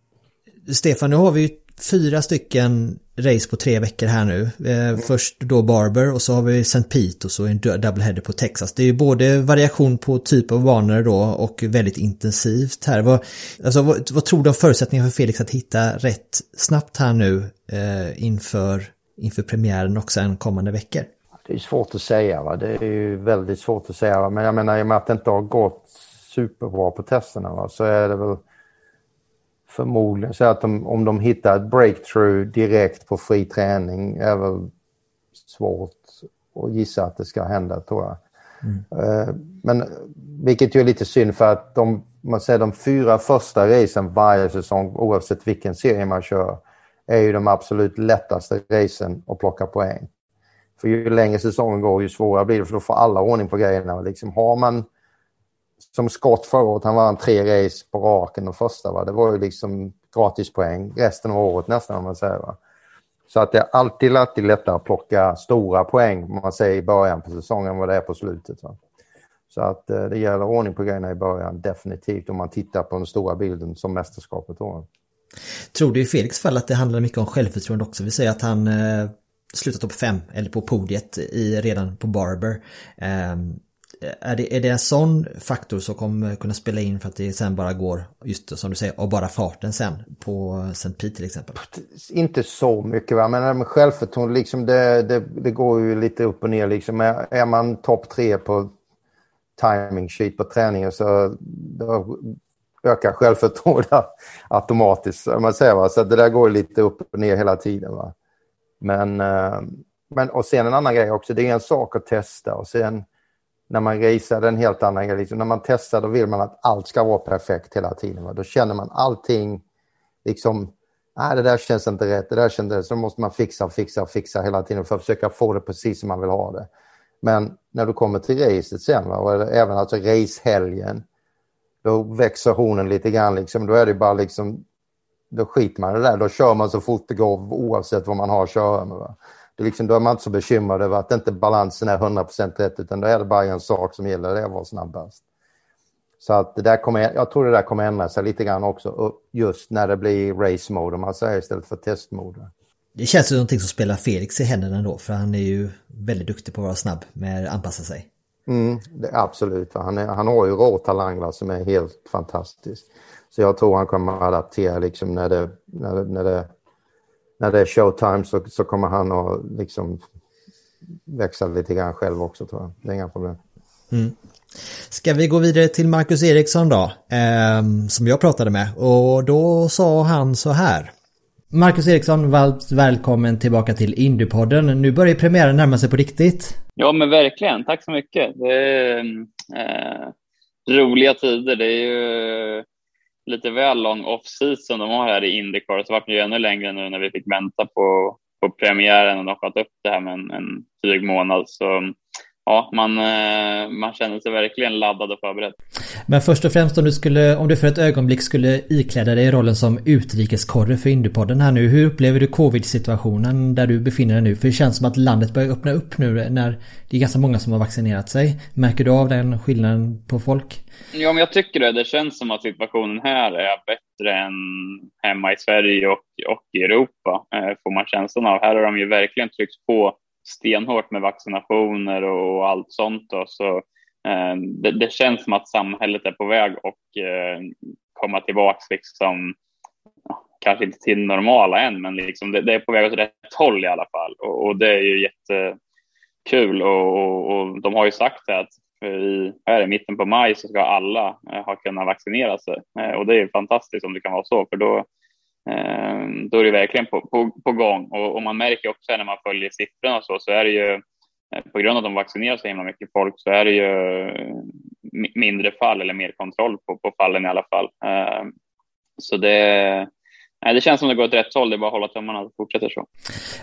Stefan, nu har vi ju fyra stycken race på tre veckor här nu. Eh, först då Barber och så har vi St. Pete och så en doubleheader på Texas. Det är ju både variation på typ av banor då och väldigt intensivt här. Vad, alltså, vad, vad tror du om förutsättningarna för Felix att hitta rätt snabbt här nu eh, inför, inför premiären och sen kommande veckor? Det är svårt att säga. Va? Det är ju väldigt svårt att säga. Va? Men jag menar i och med att det inte har gått superbra på testerna va? så är det väl förmodligen så att de, om de hittar ett breakthrough direkt på fri träning är väl svårt att gissa att det ska hända tror jag. Mm. Men vilket ju är lite synd för att de, man säger de fyra första racen varje säsong oavsett vilken serie man kör är ju de absolut lättaste racen att plocka poäng. För ju längre säsongen går ju svårare blir det för då får alla ordning på grejerna. Liksom har man som Scott förra året, han vann tre race på raken de första. Va? Det var ju liksom gratispoäng resten av året nästan om man säger. Va? Så att det är alltid, alltid lättare att plocka stora poäng om man säger i början på säsongen än vad det är på slutet. Va? Så att eh, det gäller ordning på grejerna i början definitivt om man tittar på den stora bilden som mästerskapet då. Tror du i Felix fall att det handlar mycket om självförtroende också? Vi säger att han eh, slutar topp fem eller på podiet i, redan på Barber. Eh, är det, är det en sån faktor som kommer kunna spela in för att det sen bara går, just som du säger, och bara farten sen på St. Pete till exempel? Inte så mycket, va? men självförtroende, liksom det, det, det, går ju lite upp och ner. Liksom. Är man topp tre på timing sheet på träningen så ökar självförtroendet automatiskt. Man säger, va? Så det där går lite upp och ner hela tiden. Va? Men, eh, men, och sen en annan grej också, det är en sak att testa och sen när man racear en helt annan grej. Liksom när man testar då vill man att allt ska vara perfekt hela tiden. Va? Då känner man allting liksom, nej det där känns inte rätt, det där känns rätt. Så då måste man fixa, fixa, fixa hela tiden för att försöka få det precis som man vill ha det. Men när du kommer till racet sen, va? och även alltså racehelgen, då växer hornen lite grann. Liksom. Då är det bara liksom, då skiter man i det där. Då kör man så fort det går oavsett vad man har att köra med. Det liksom, då är man inte så bekymrad över att inte balansen är 100% rätt utan då är det bara en sak som gäller, det är att vara snabbast. Så att det där kommer, jag tror det där kommer ändra sig lite grann också just när det blir race mode om man säger istället för test mode. Det känns ju någonting som spelar Felix i händerna ändå för han är ju väldigt duktig på att vara snabb med att anpassa sig. Mm, det, absolut, han, är, han har ju rå talang som är helt fantastisk. Så jag tror han kommer att adaptera liksom när det, när det, när det när det är showtime så, så kommer han att liksom växa lite grann själv också tror jag. Det är inga problem. Mm. Ska vi gå vidare till Marcus Eriksson då, eh, som jag pratade med och då sa han så här. Marcus Eriksson, varmt välkommen tillbaka till Indiepodden. Nu börjar premiären närma sig på riktigt. Ja men verkligen, tack så mycket. Det är eh, roliga tider. Det är ju lite väl lång off-season de har här i Indycar. Så vart det ju ännu längre nu när vi fick vänta på, på premiären och de sköt upp det här med en, en dryg månad. Så ja, man, eh, man känner sig verkligen laddad och förberedd. Men först och främst om du, skulle, om du för ett ögonblick skulle ikläda dig rollen som utrikeskorre för Indiepodden här nu. Hur upplever du covid-situationen där du befinner dig nu? För det känns som att landet börjar öppna upp nu när det är ganska många som har vaccinerat sig. Märker du av den skillnaden på folk? Ja, men jag tycker det. Det känns som att situationen här är bättre än hemma i Sverige och, och i Europa, eh, får man känslan av. Här har de ju verkligen tryckt på stenhårt med vaccinationer och allt sånt. Då. Så eh, det, det, känns som att samhället är på väg att eh, komma tillbaks liksom, kanske inte till normala än, men liksom det, det, är på väg åt rätt håll i alla fall. Och, och det är ju jättekul och, och, och de har ju sagt att i, här i mitten på maj så ska alla eh, ha kunnat vaccinera sig eh, och det är fantastiskt om det kan vara så, för då då är det verkligen på, på, på gång och, och, man märker också när man följer siffrorna och så, så är det ju eh, på grund av att de vaccinerar så himla mycket folk så är det ju mindre fall eller mer kontroll på, på fallen i alla fall. Eh, så det, Nej, det känns som det går åt rätt håll. Det är bara att hålla tummarna och fortsätter så.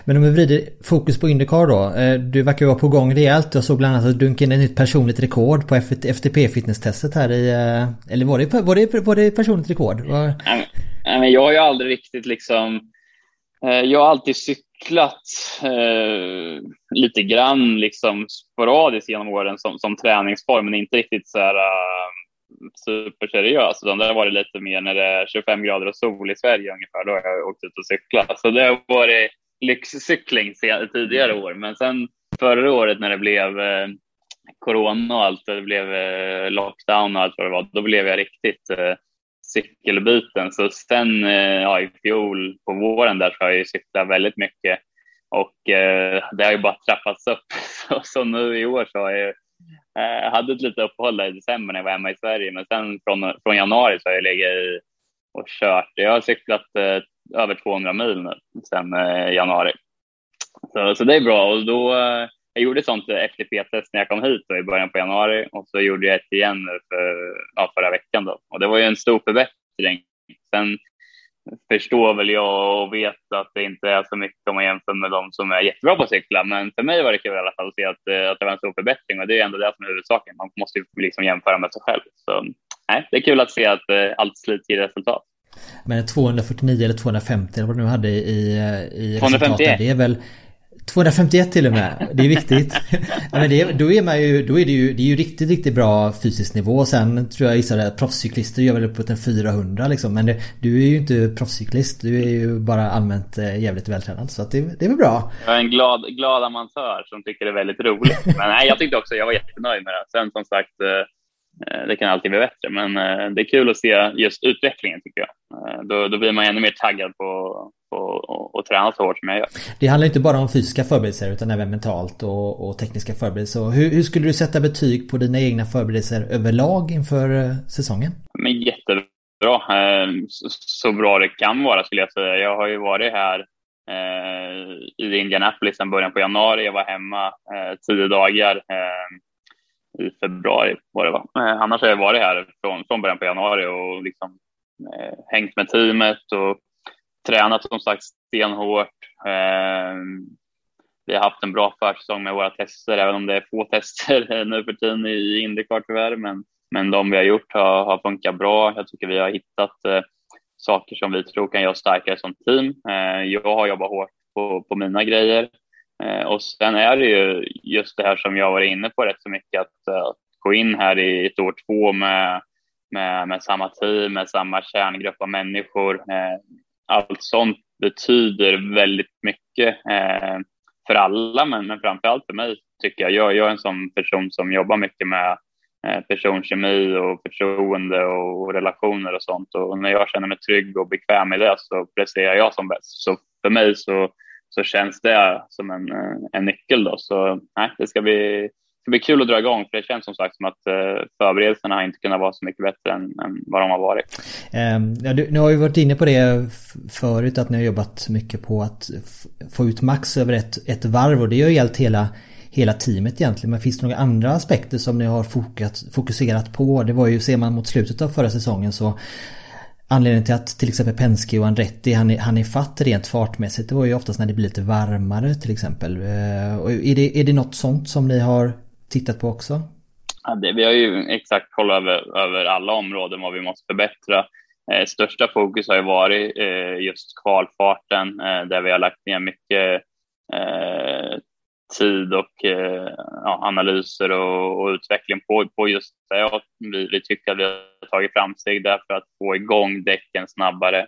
Men om vi vrider fokus på Indycar då. Du verkar vara på gång rejält. Jag såg bland annat att du dunkade in ett nytt personligt rekord på FTP fitnesstestet här i... Eller var det, var det, var det personligt rekord? Var... Nej, men jag har ju aldrig riktigt liksom... Eh, jag har alltid cyklat eh, lite grann liksom sporadiskt genom åren som, som träningsform, men inte riktigt så här uh, superseriös, utan det har varit lite mer när det är 25 grader och sol i Sverige ungefär. Då har jag åkt ut och cyklat. Så det har varit lyxcykling tidigare år, men sen förra året när det blev eh, corona och allt, det blev eh, lockdown och allt vad det var, då blev jag riktigt eh, cykelbiten. Så sen eh, ja, i fjol på våren där så har jag ju cyklat väldigt mycket och eh, det har ju bara trappats upp. Så, så nu i år så har jag eh, hade ett litet uppehåll i december när jag var hemma i Sverige, men sen från, från januari så har jag legat i och kört. Jag har cyklat eh, över 200 mil nu sen eh, januari. Så, så det är bra och då eh, jag gjorde ett sånt FTP-test när jag kom hit då, i början på januari och så gjorde jag ett igen för, ja, förra veckan. Då. Och det var ju en stor förbättring. Sen förstår väl jag och vet att det inte är så mycket om man jämför med de som är jättebra på att cykla. Men för mig var det kul i alla fall att se att, eh, att det var en stor förbättring och det är ändå det som är huvudsaken. Man måste ju liksom jämföra med sig själv. Så nej, det är kul att se att eh, allt slit ger resultat. Men 249 eller 250 eller vad du nu hade i, i 251. det är väl 251 till och med. Det är viktigt. men det, då är man ju, då är det ju, det är ju riktigt, riktigt bra fysisk nivå. Sen tror jag gissar att proffscyklister gör väl uppåt en 400 liksom. Men det, du är ju inte proffscyklist. Du är ju bara allmänt eh, jävligt vältränad. Så det, det är väl bra. Jag är en glad, glad amatör som tycker det är väldigt roligt. Men nej, jag tyckte också, jag var jättenöjd med det. Sen som sagt, eh, det kan alltid bli bättre, men eh, det är kul att se just utvecklingen tycker jag. Då, då blir man ännu mer taggad på, och träna så hårt som jag gör. Det handlar inte bara om fysiska förberedelser utan även mentalt och, och tekniska förberedelser. Hur, hur, skulle du sätta betyg på dina egna förberedelser överlag inför eh, säsongen? Men jättebra. Eh, så bra det kan vara skulle jag säga. Jag har ju varit här eh, i Indianapolis sedan början på januari. Jag var hemma tio dagar i februari var det va? Eh, annars har jag varit här från, från början på januari och liksom eh, hängt med teamet och tränat som sagt stenhårt. Eh, vi har haft en bra försäsong med våra tester, även om det är få tester nu för tiden i Indycar tyvärr. Men, men de vi har gjort har, har funkat bra. Jag tycker vi har hittat eh, saker som vi tror kan göra oss starkare som team. Eh, jag har jobbat hårt på, på mina grejer. Eh, och sen är det ju just det här som jag varit inne på rätt så mycket, att, eh, att gå in här i ett år två med, med, med samma team, med samma kärngrupp av människor. Eh, allt sånt betyder väldigt mycket eh, för alla, men, men framför allt för mig tycker jag. jag. Jag är en sån person som jobbar mycket med eh, personkemi och förtroende och relationer och sånt. Och när jag känner mig trygg och bekväm i det så presterar jag som bäst. Så för mig så, så känns det som en, en nyckel då. Så nej, det ska bli ska bli kul att dra igång för det känns som sagt som att eh, förberedelserna har inte kunnat vara så mycket bättre än, än vad de har varit. Ehm, ja, du, nu har ju varit inne på det förut att ni har jobbat mycket på att få ut max över ett, ett varv och det har ju gällt hela hela teamet egentligen. Men finns det några andra aspekter som ni har fokat, fokuserat på? Det var ju, ser man mot slutet av förra säsongen så anledningen till att till exempel Penske och Andretti han är, han är fatt rent fartmässigt det var ju oftast när det blir lite varmare till exempel. Eh, och är, det, är det något sånt som ni har tittat på också? Ja, det, vi har ju exakt kollat över, över alla områden vad vi måste förbättra. Eh, största fokus har ju varit eh, just kvalfarten eh, där vi har lagt ner mycket eh, tid och eh, ja, analyser och, och, utveckling på, på just det. Vi, vi tycker att vi har tagit framsteg där för att få igång däcken snabbare.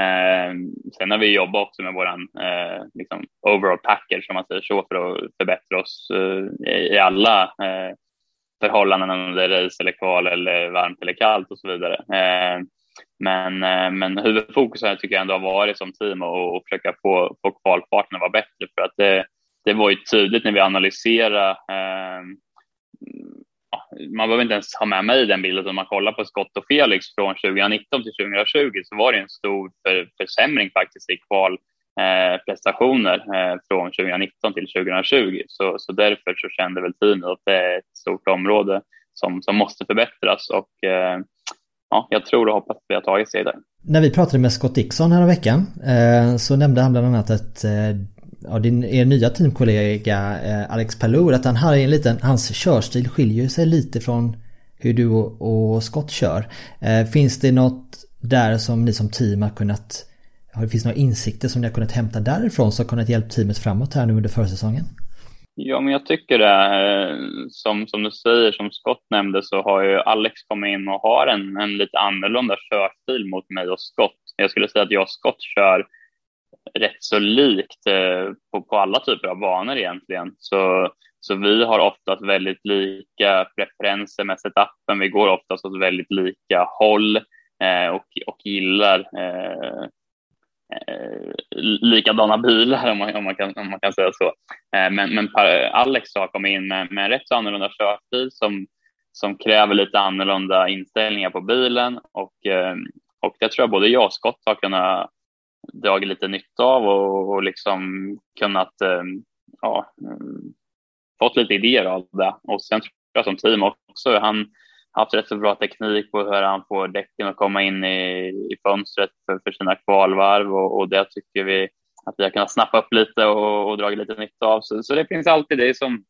Eh, sen har vi jobbat också med våran eh, liksom overall package, om man säger så, för att förbättra oss eh, i, i alla eh, förhållanden, om det är race eller kval eller varmt eller kallt och så vidare. Eh, men, eh, men huvudfokuset tycker jag ändå har varit som team och, och försöka få, få kvalfarten att vara bättre för att det, det var ju tydligt när vi analyserade eh, man behöver inte ens ha med mig den bilden, om man kollar på Scott och Felix från 2019 till 2020 så var det en stor för, försämring faktiskt i kvalprestationer eh, eh, från 2019 till 2020. Så, så därför så kände väl teamet att det är ett stort område som, som måste förbättras och eh, ja, jag tror och hoppas att vi har tagit sig där. När vi pratade med Scott Dixon här veckan eh, så nämnde han bland annat att eh, ja, din, er nya teamkollega eh, Alex Palour att han har en liten, hans körstil skiljer sig lite från hur du och, och Scott kör. Eh, finns det något där som ni som team har kunnat, har det finns några insikter som ni har kunnat hämta därifrån som har kunnat hjälpa teamet framåt här nu under försäsongen? Ja, men jag tycker det. Eh, som, som du säger, som Scott nämnde, så har ju Alex kommit in och har en, en lite annorlunda körstil mot mig och Scott. Jag skulle säga att jag och Scott kör rätt så likt eh, på, på alla typer av banor egentligen. Så, så vi har oftast väldigt lika preferenser med setupen. Vi går oftast åt väldigt lika håll eh, och, och gillar eh, eh, likadana bilar om man, om man, kan, om man kan säga så. Eh, men, men Alex har kommit in med, med en rätt så annorlunda körstil som, som kräver lite annorlunda inställningar på bilen och, eh, och det tror jag både jag och Scott har kunnat dragit lite nytta av och, och liksom kunnat eh, ja, eh, fått lite idéer av det. Och sen tror jag som team också, han har haft rätt så bra teknik på hur han får däcken att komma in i, i fönstret för, för sina kvalvarv och, och det tycker vi att vi har kunnat snappa upp lite och, och dragit lite nytta av. Så, så det finns alltid det som,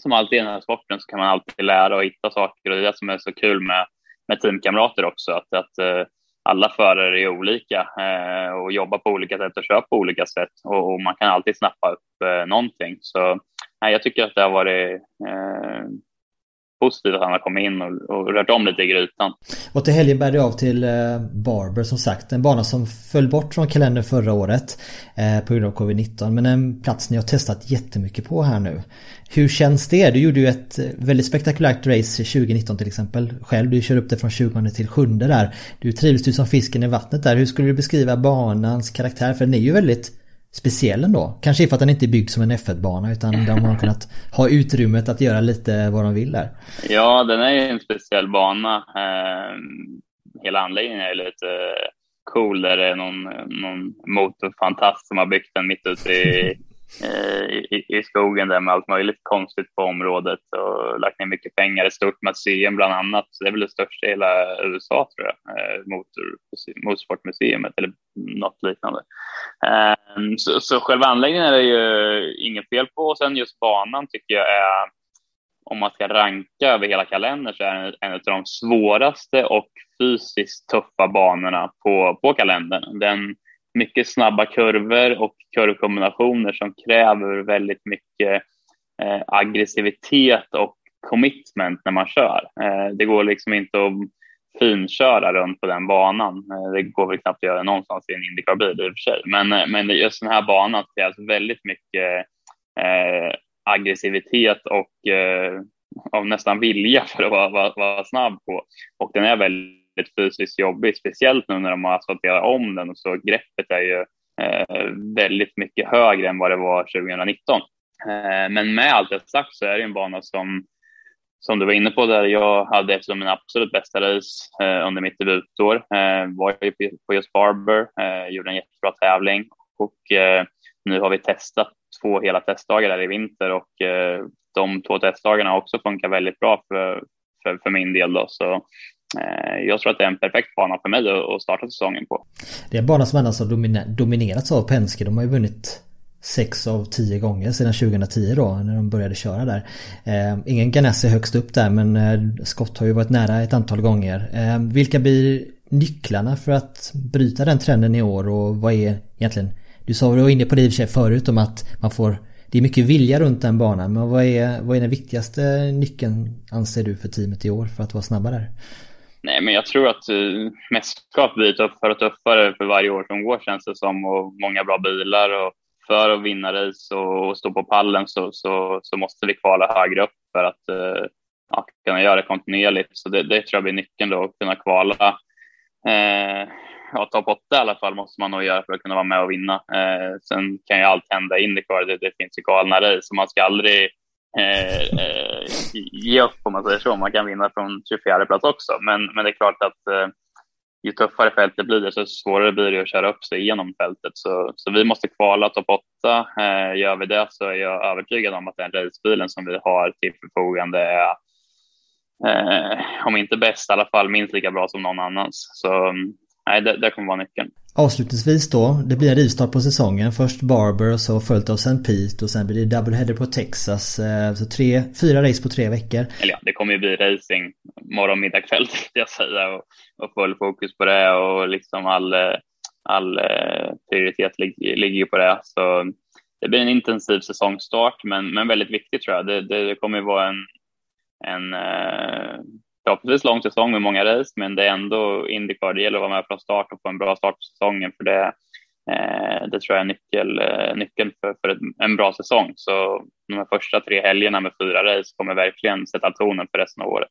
som alltid i den här sporten så kan man alltid lära och hitta saker och det är det som är så kul med, med teamkamrater också, att, att eh, alla förare är olika eh, och jobbar på olika sätt och kör på olika sätt och, och man kan alltid snappa upp eh, någonting. Så nej, jag tycker att det har varit eh, positivt att han har kommit in och, och rört om lite i grytan. Och till helgen bär det av till eh, Barber som sagt. En bana som föll bort från kalendern förra året eh, på grund av covid-19. Men en plats ni har testat jättemycket på här nu. Hur känns det? Du gjorde ju ett eh, väldigt spektakulärt race 2019 till exempel. Själv, du kör upp det från 20 till 7 där. Du trivs ju som fisken i vattnet där. Hur skulle du beskriva banans karaktär? För den är ju väldigt speciell ändå. Kanske för att den inte är byggd som en F1-bana utan de har kunnat ha utrymmet att göra lite vad de vill där. Ja, den är ju en speciell bana. Eh, hela anläggningen är lite cool. Där det är någon, någon motorfantast som har byggt den mitt ute i Eh, i, i skogen där med allt möjligt konstigt på området och lagt ner mycket pengar. Ett stort museum bland annat. Så det är väl det största i hela USA tror jag, eh, motor, motorsportmuseet eller något liknande. Eh, så, så själva anläggningen är det ju inget fel på och sen just banan tycker jag är om man ska ranka över hela kalendern så är den en av de svåraste och fysiskt tuffa banorna på, på kalendern. Den mycket snabba kurvor och kurvkombinationer som kräver väldigt mycket eh, aggressivitet och commitment när man kör. Eh, det går liksom inte att finköra runt på den banan. Eh, det går väl knappt att göra någonstans i en Indycar-bil i och för sig. Men, eh, men just den här banan krävs väldigt mycket eh, aggressivitet och eh, av nästan vilja för att vara, vara, vara snabb på. Och den är väldigt väldigt fysiskt jobbig, speciellt nu när de har asfalterat om den och så greppet är ju eh, väldigt mycket högre än vad det var 2019. Eh, men med allt det sagt så är det en bana som som du var inne på där jag hade ett av mina absolut bästa race eh, under mitt debutår. Eh, var ju på just Barber, eh, gjorde en jättebra tävling och eh, nu har vi testat två hela testdagar där i vinter och eh, de två testdagarna har också funkat väldigt bra för, för, för min del. Då. Så Eh, jag tror att det är en perfekt bana för mig att, starta säsongen på. Det är en bana som annars har dominerats av Penske. De har ju vunnit sex av tio gånger sedan 2010 då när de började köra där. Eh, ingen Ganassi högst upp där men eh, Scott har ju varit nära ett antal gånger. Eh, vilka blir nycklarna för att bryta den trenden i år och vad är egentligen Du sa du var inne på det i och för sig förut om att man får Det är mycket vilja runt den banan men vad är, vad är den viktigaste nyckeln anser du för teamet i år för att vara snabba där? Nej, men jag tror att uh, mästerskap blir tuffare och tuffare för varje år som går känns det som och många bra bilar och för att vinna race och stå på pallen så, så, så måste vi kvala högre upp för att uh, ja, kunna göra det kontinuerligt. Så det, det tror jag blir nyckeln då, att kunna kvala eh, ja, topp åtta i alla fall måste man nog göra för att kunna vara med och vinna. Eh, sen kan ju allt hända i Indycar, det, det finns ju galna race, så man ska aldrig eh, eh, ge upp om man säger så. Man kan vinna från 24 plats också, men, men det är klart att eh, ju tuffare fältet blir, desto svårare blir det att köra upp sig genom fältet. Så, så vi måste kvala topp 8. Eh, gör vi det så är jag övertygad om att den racebilen som vi har till förfogande är eh, om inte bäst, i alla fall minst lika bra som någon annans. Så mm, nej, det, det kommer vara nyckeln. Avslutningsvis då, det blir en rivstart på säsongen. Först Barber och så följt av St. Pete och sen blir det doubleheader på Texas. Eh, så tre, fyra race på tre veckor. Eller ja, det kommer ju bli racing morgon, middag, kväll jag säga och, och full fokus på det och liksom all, all eh, prioritet ligger, ju på det. Så det blir en intensiv säsongstart men, men väldigt viktigt tror jag. Det, det, det kommer ju vara en, en eh, förhoppningsvis lång säsong med många race, men det är ändå Indycar. Det gäller att vara med från start och få en bra start på säsongen, för det, eh, det tror jag är nyckel, eh, nyckeln för, för en bra säsong. Så de här första tre helgerna med fyra race kommer verkligen sätta tonen för resten av året.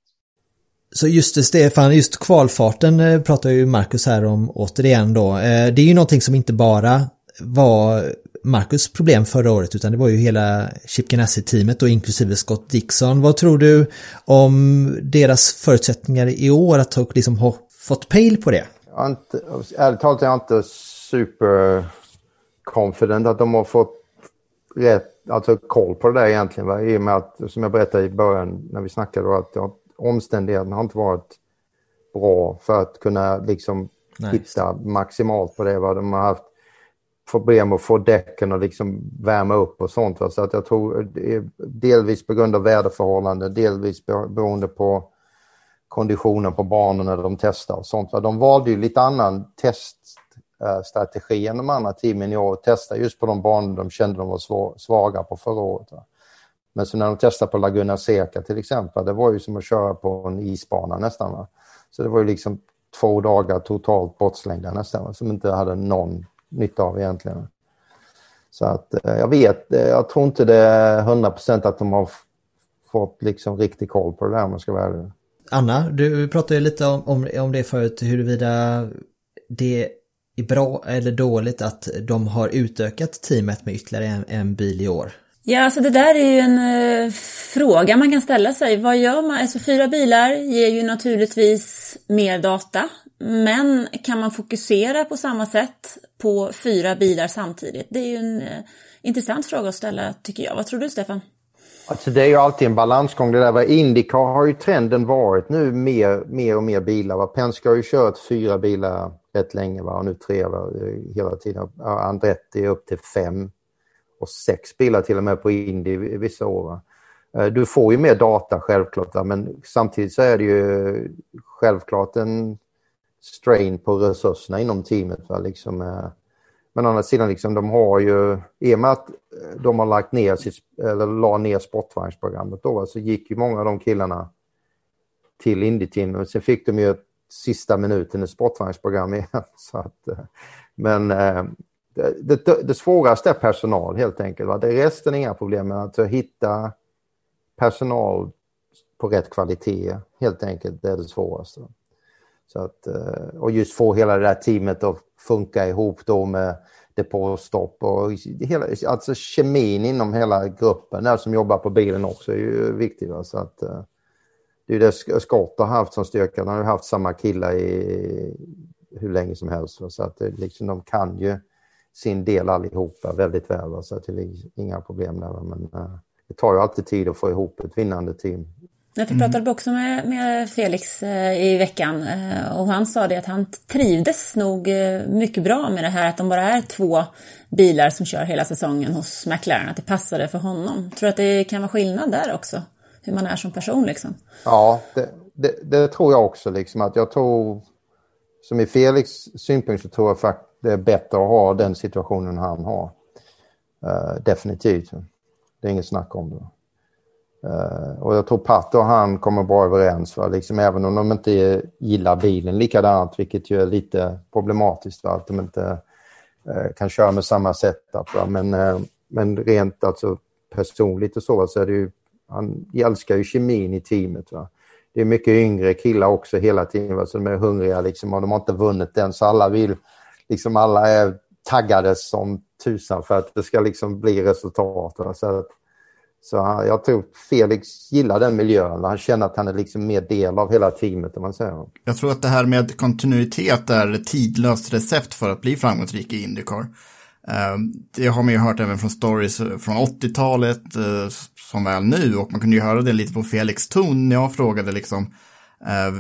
Så just det Stefan, just kvalfarten eh, pratar ju Marcus här om återigen då. Eh, det är ju någonting som inte bara var Marcus problem förra året utan det var ju hela Chip Ganassi-teamet och inklusive Scott Dixon. Vad tror du om deras förutsättningar i år att liksom ha fått pejl på det? Jag inte, ärligt talat är jag inte super confident att de har fått rätt, alltså koll på det där egentligen. Va? I och med att, som jag berättade i början när vi snackade, att omständigheterna har inte varit bra för att kunna liksom nice. hitta maximalt på det. Va? De har haft problem att få däcken att liksom värma upp och sånt. Va? Så att jag tror delvis på grund av väderförhållanden, delvis beroende på konditionen på banorna när de testar och sånt. Va? De valde ju lite annan teststrategi än de andra teamen i år. och testade just på de banor de kände de var svaga på förra året. Va? Men så när de testade på Laguna Seca till exempel, det var ju som att köra på en isbana nästan. Va? Så det var ju liksom två dagar totalt bortslängda nästan, som inte hade någon nytta av egentligen. Så att eh, jag vet, eh, jag tror inte det är 100 procent att de har fått liksom riktig koll på det där om man ska vara ärlig. Anna, du pratade ju lite om, om, om det förut, huruvida det är bra eller dåligt att de har utökat teamet med ytterligare en, en bil i år. Ja, alltså det där är ju en uh, fråga man kan ställa sig. Vad gör man? Alltså fyra bilar ger ju naturligtvis mer data. Men kan man fokusera på samma sätt på fyra bilar samtidigt? Det är ju en eh, intressant fråga att ställa tycker jag. Vad tror du Stefan? Alltså det är ju alltid en balansgång det där. Indycar har ju trenden varit nu mer, mer och mer bilar. Va? Penske har ju kört fyra bilar rätt länge va? och nu tre va? Eh, hela tiden. Andretti är upp till fem och sex bilar till och med på Indy vissa år. Va? Eh, du får ju mer data självklart, men samtidigt så är det ju självklart en strain på resurserna inom teamet. Va? Liksom, eh, men å andra sidan, liksom, de har ju, i och med att eh, de har lagt ner sitt, eller la ner sportvagnsprogrammet då, så gick ju många av de killarna till Indy-teamet. Sen fick de ju ett sista minuten i sportvagnsprogram igen. Så att, eh, men eh, det, det, det svåraste är personal helt enkelt. Va? Det är resten är inga problem, men att hitta personal på rätt kvalitet helt enkelt, det är det svåraste. Så att, eh, och just få hela det där teamet att funka ihop då med depåstopp och hela, alltså kemin inom hela gruppen där som jobbar på bilen också är ju viktig. Va? Så att, eh, det är det Scott har haft som styrka. Han har ju haft samma killar i hur länge som helst. Va? Så att liksom, de kan ju sin del allihopa väldigt väl. Va? Så det är inga problem där. Va? Men eh, det tar ju alltid tid att få ihop ett vinnande team. Jag pratade också med, med Felix eh, i veckan eh, och han sa det att han trivdes nog eh, mycket bra med det här att de bara är två bilar som kör hela säsongen hos McLaren, att det passade för honom. Tror du att det kan vara skillnad där också? Hur man är som person liksom? Ja, det, det, det tror jag också. Liksom, att jag tror, som i Felix synpunkt så tror jag faktiskt det är bättre att ha den situationen han har. Uh, definitivt. Det är inget snack om det. Eh, och jag tror Patte och han kommer bra överens. Va? Liksom, även om de inte gillar bilen likadant, vilket ju är lite problematiskt. Va? Att de inte eh, kan köra med samma setup. Va? Men, eh, men rent alltså, personligt och så, så är det ju... Han älskar ju kemin i teamet. Va? Det är mycket yngre killar också hela tiden, va? så de är hungriga liksom, och de har inte vunnit än. Så alla vill... Liksom alla är taggade som tusan för att det ska liksom bli resultat. Va? Så att, så jag tror Felix gillar den miljön. Han känner att han är liksom mer del av hela teamet. Om man säger. Jag tror att det här med kontinuitet är ett tidlöst recept för att bli framgångsrik i Indycar. Eh, det har man ju hört även från stories från 80-talet eh, som väl nu och man kunde ju höra det lite på Felix ton när jag frågade liksom eh,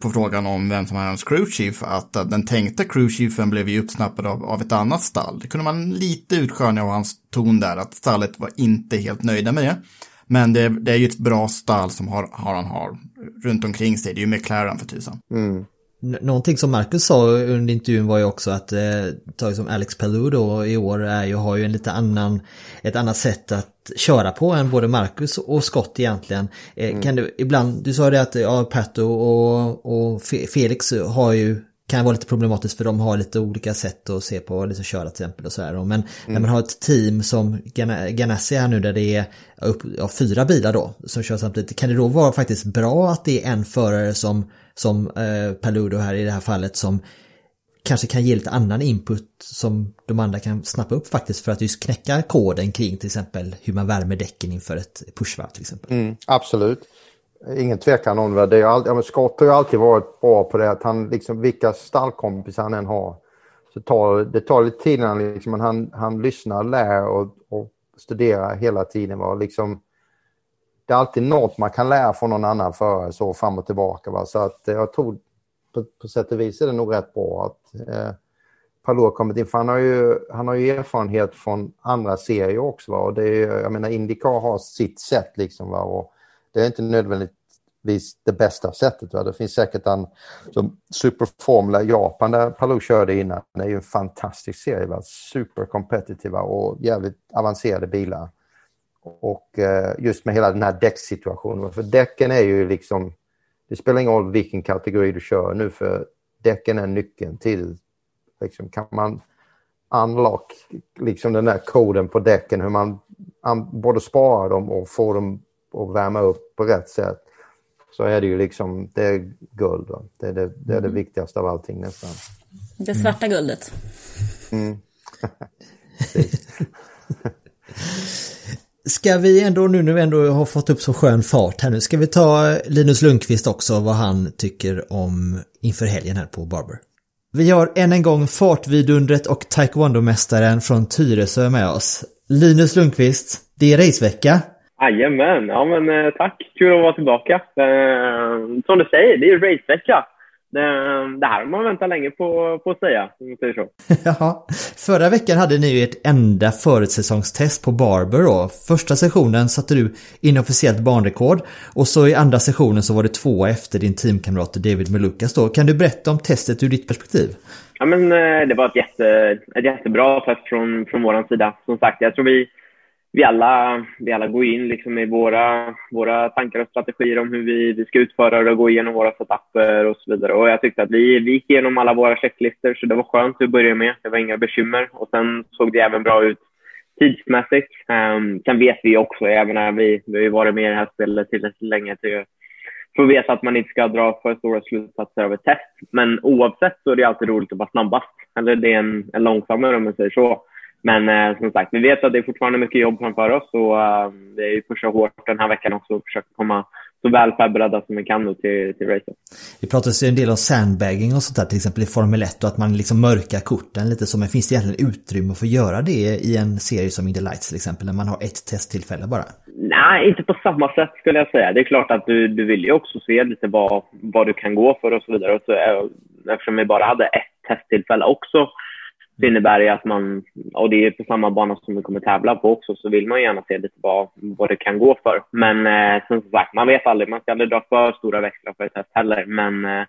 på frågan om vem som är hans crewchief att den tänkta crewchiefen blev ju uppsnappad av, av ett annat stall. Det kunde man lite utskönja av hans ton där, att stallet var inte helt nöjda med det. Men det, det är ju ett bra stall som har, har han har runt omkring sig. Det är ju McLaren för tusan. Mm. Någonting som Marcus sa under intervjun var ju också att eh, tag som Alex Palou då i år är ju, har ju en lite annan, ett annat sätt att köra på än både Marcus och Scott egentligen. Eh, mm. Kan du ibland, du sa det att ja, Pato och, och Felix har ju kan vara lite problematiskt för de har lite olika sätt att se på att köra till exempel och sådär. Men mm. när man har ett team som Ganassi här nu där det är upp, ja, fyra bilar då som kör samtidigt. Kan det då vara faktiskt bra att det är en förare som, som eh, Paludo här i det här fallet som kanske kan ge lite annan input som de andra kan snappa upp faktiskt för att just knäcka koden kring till exempel hur man värmer däcken inför ett pushvarv till exempel. Mm, absolut. Ingen tvekan om det. det är alltid, ja, Scott har ju alltid varit bra på det. Att han, liksom, vilka stallkompisar han än har. Så tar, det tar lite tid innan liksom, han, han lyssnar, lär och, och studerar hela tiden. Va? Liksom, det är alltid något man kan lära från någon annan förare så fram och tillbaka. Va? Så att eh, jag tror på, på sätt och vis är det nog rätt bra att eh, Palou har kommit in. För han har ju, han har ju erfarenhet från andra serier också. Va? Och det är, jag menar, Indycar har sitt sätt liksom. Va? Och det är inte nödvändigtvis det bästa sättet. Va? Det finns säkert en som Superformula Japan där Palou körde innan. Det är ju en fantastisk serie. Va? Superkompetitiva och jävligt avancerade bilar. Och eh, just med hela den här däcksituationen. För däcken är ju liksom... Det spelar ingen roll vilken kategori du kör nu för däcken är nyckeln till... Liksom, kan man unlock liksom den där koden på däcken, hur man både sparar dem och får dem och värma upp på rätt sätt så är det ju liksom, det är guld. Va? Det, är det, det är det mm. viktigaste av allting nästan. Det svarta guldet. Mm. Ska vi ändå, nu när vi ändå har fått upp så skön fart här nu, ska vi ta Linus Lundqvist också, vad han tycker om inför helgen här på Barber. Vi har än en gång fartvidundret och taekwondo-mästaren från Tyresö med oss. Linus Lundqvist, det är racevecka. Jajamän, ja men eh, tack. Kul att vara tillbaka. Eh, som du säger, det är racevecka. Det, det här har man väntat länge på, på att säga, om man säger så. ja, förra veckan hade ni ju ert enda förutsäsongstest på Barber då. Första sessionen satte du inofficiellt banrekord och så i andra sessionen så var det två efter din teamkamrat David Melukas då. Kan du berätta om testet ur ditt perspektiv? Ja men eh, det var ett, jätte, ett jättebra test från, från vår sida. Som sagt, jag tror vi vi alla, vi alla går in liksom i våra, våra tankar och strategier om hur vi, vi ska utföra det och gå igenom våra setuper och så vidare. Och jag tyckte att vi, vi gick igenom alla våra checklistor, så det var skönt att börja med. Det var inga bekymmer. Och sen såg det även bra ut tidsmässigt. Um, sen vet vi också, även när vi, vi har varit med i det här spelet tillräckligt länge, till, för att veta att man inte ska dra för stora slutsatser av ett test. Men oavsett så är det alltid roligt att vara snabbast. Eller det är en, en långsammare om man säger så. Men eh, som sagt, vi vet att det är fortfarande mycket jobb framför oss och eh, det är ju pusha hårt den här veckan också och försöka komma så väl förberedda som vi kan då till, till racet. Det pratas ju en del om sandbagging och sånt där till exempel i Formel 1 och att man liksom mörkar korten lite så. Men finns det egentligen utrymme för att göra det i en serie som In the Lights till exempel när man har ett testtillfälle bara? Nej, inte på samma sätt skulle jag säga. Det är klart att du, du vill ju också se lite vad, vad du kan gå för och så vidare. Och så, eftersom vi bara hade ett testtillfälle också det innebär ju att man, och det är på samma bana som vi kommer tävla på också, så vill man gärna se lite vad, vad det kan gå för. Men eh, som sagt, man vet aldrig. Man ska aldrig dra för stora växlar för ett test heller. Men eh,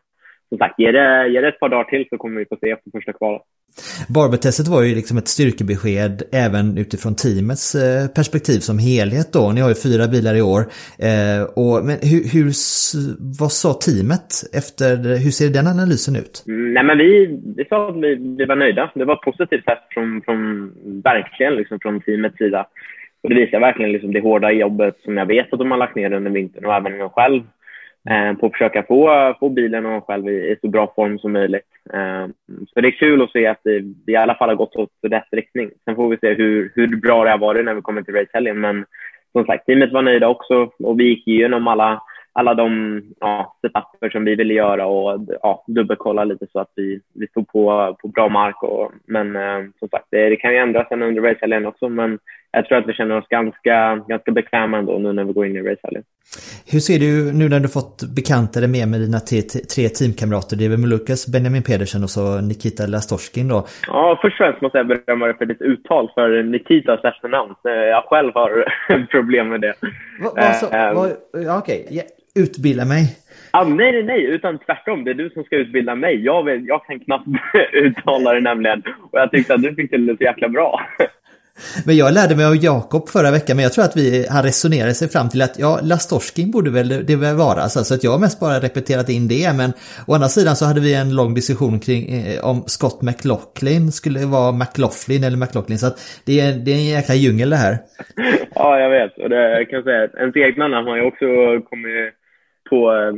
som sagt, ge det, ge det ett par dagar till så kommer vi få se efter första kvalet. Barbertestet var ju liksom ett styrkebesked även utifrån teamets eh, perspektiv som helhet då. Ni har ju fyra bilar i år. Eh, och, men hur, hur, vad sa teamet efter, hur ser den analysen ut? Mm, nej men vi, vi sa att vi, vi var nöjda. Det var ett positivt test från, från verkligen liksom från teamets sida. Och det visar verkligen liksom det hårda jobbet som jag vet att de har lagt ner under vintern och även jag själv Eh, på att försöka få, få bilen och själv i, i så bra form som möjligt. Eh, så det är kul att se att det, det i alla fall har gått åt rätt riktning. Sen får vi se hur, hur bra det har varit när vi kommer till racehelgen. Men som sagt, teamet var nöjda också och vi gick igenom alla, alla de ja, setuper som vi ville göra och ja, dubbelkolla lite så att vi, vi stod på, på bra mark. Och, men eh, som sagt, det, det kan ju ändras under racehelgen också. Men jag tror att vi känner oss ganska, ganska bekväma ändå nu när vi går in i racehelgen. Hur ser du nu när du fått bekanta dig mer med dina tre, tre teamkamrater? Det är väl Lukas, Benjamin Pedersen och så Nikita Lastorskin då? Ja, först och främst måste jag berömma dig för ditt uttal för Nikitas efternamn. Jag själv har problem med det. Va, va, så, va, ja, Okej, okay. utbilda mig. Ah, nej, nej, nej, utan tvärtom. Det är du som ska utbilda mig. Jag, vet, jag kan knappt uttala det nämligen. Och jag tyckte att du fick till det så jäkla bra. Men jag lärde mig av Jakob förra veckan, men jag tror att vi, han resonerade sig fram till att ja, Lastorskin borde väl det väl vara, alltså, så att jag har mest bara repeterat in det. Men å andra sidan så hade vi en lång diskussion kring eh, om Scott McLaughlin skulle vara McLaughlin eller McLaughlin, så att det är, det är en jäkla djungel det här. Ja, jag vet. Och det, jag kan säga att ens egna namn har ju också kommit på eh,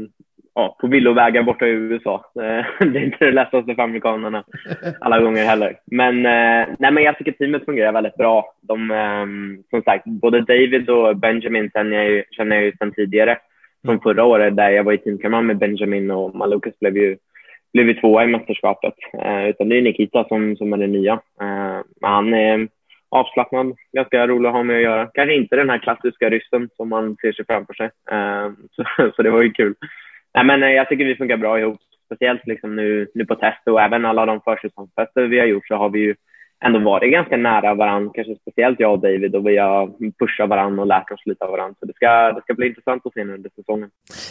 ja, på villovägar borta i USA. Eh, det är inte det lättaste för amerikanerna alla gånger heller. Men, eh, nej, men jag tycker teamet fungerar väldigt bra. De, ehm, som sagt, både David och Benjamin känner jag ju, känner jag ju sedan tidigare. Från förra året där jag var i teamkamrat med Benjamin och Malukas blev ju, blev ju tvåa i mästerskapet. Eh, utan det är Nikita som, som är den nya. Men han är avslappnad, ganska rolig att ha med att göra. Kanske inte den här klassiska ryssen som man ser sig framför sig. Så, så det var ju kul. Nej, men eh, jag tycker vi funkar bra ihop. Speciellt liksom nu, nu på test och även alla de försäsongstester vi har gjort så har vi ju ändå varit ganska nära varandra, kanske speciellt jag och David och vi har pushat varandra och lärt oss lite av varandra. Så det ska, det ska bli intressant att se nu under säsongen.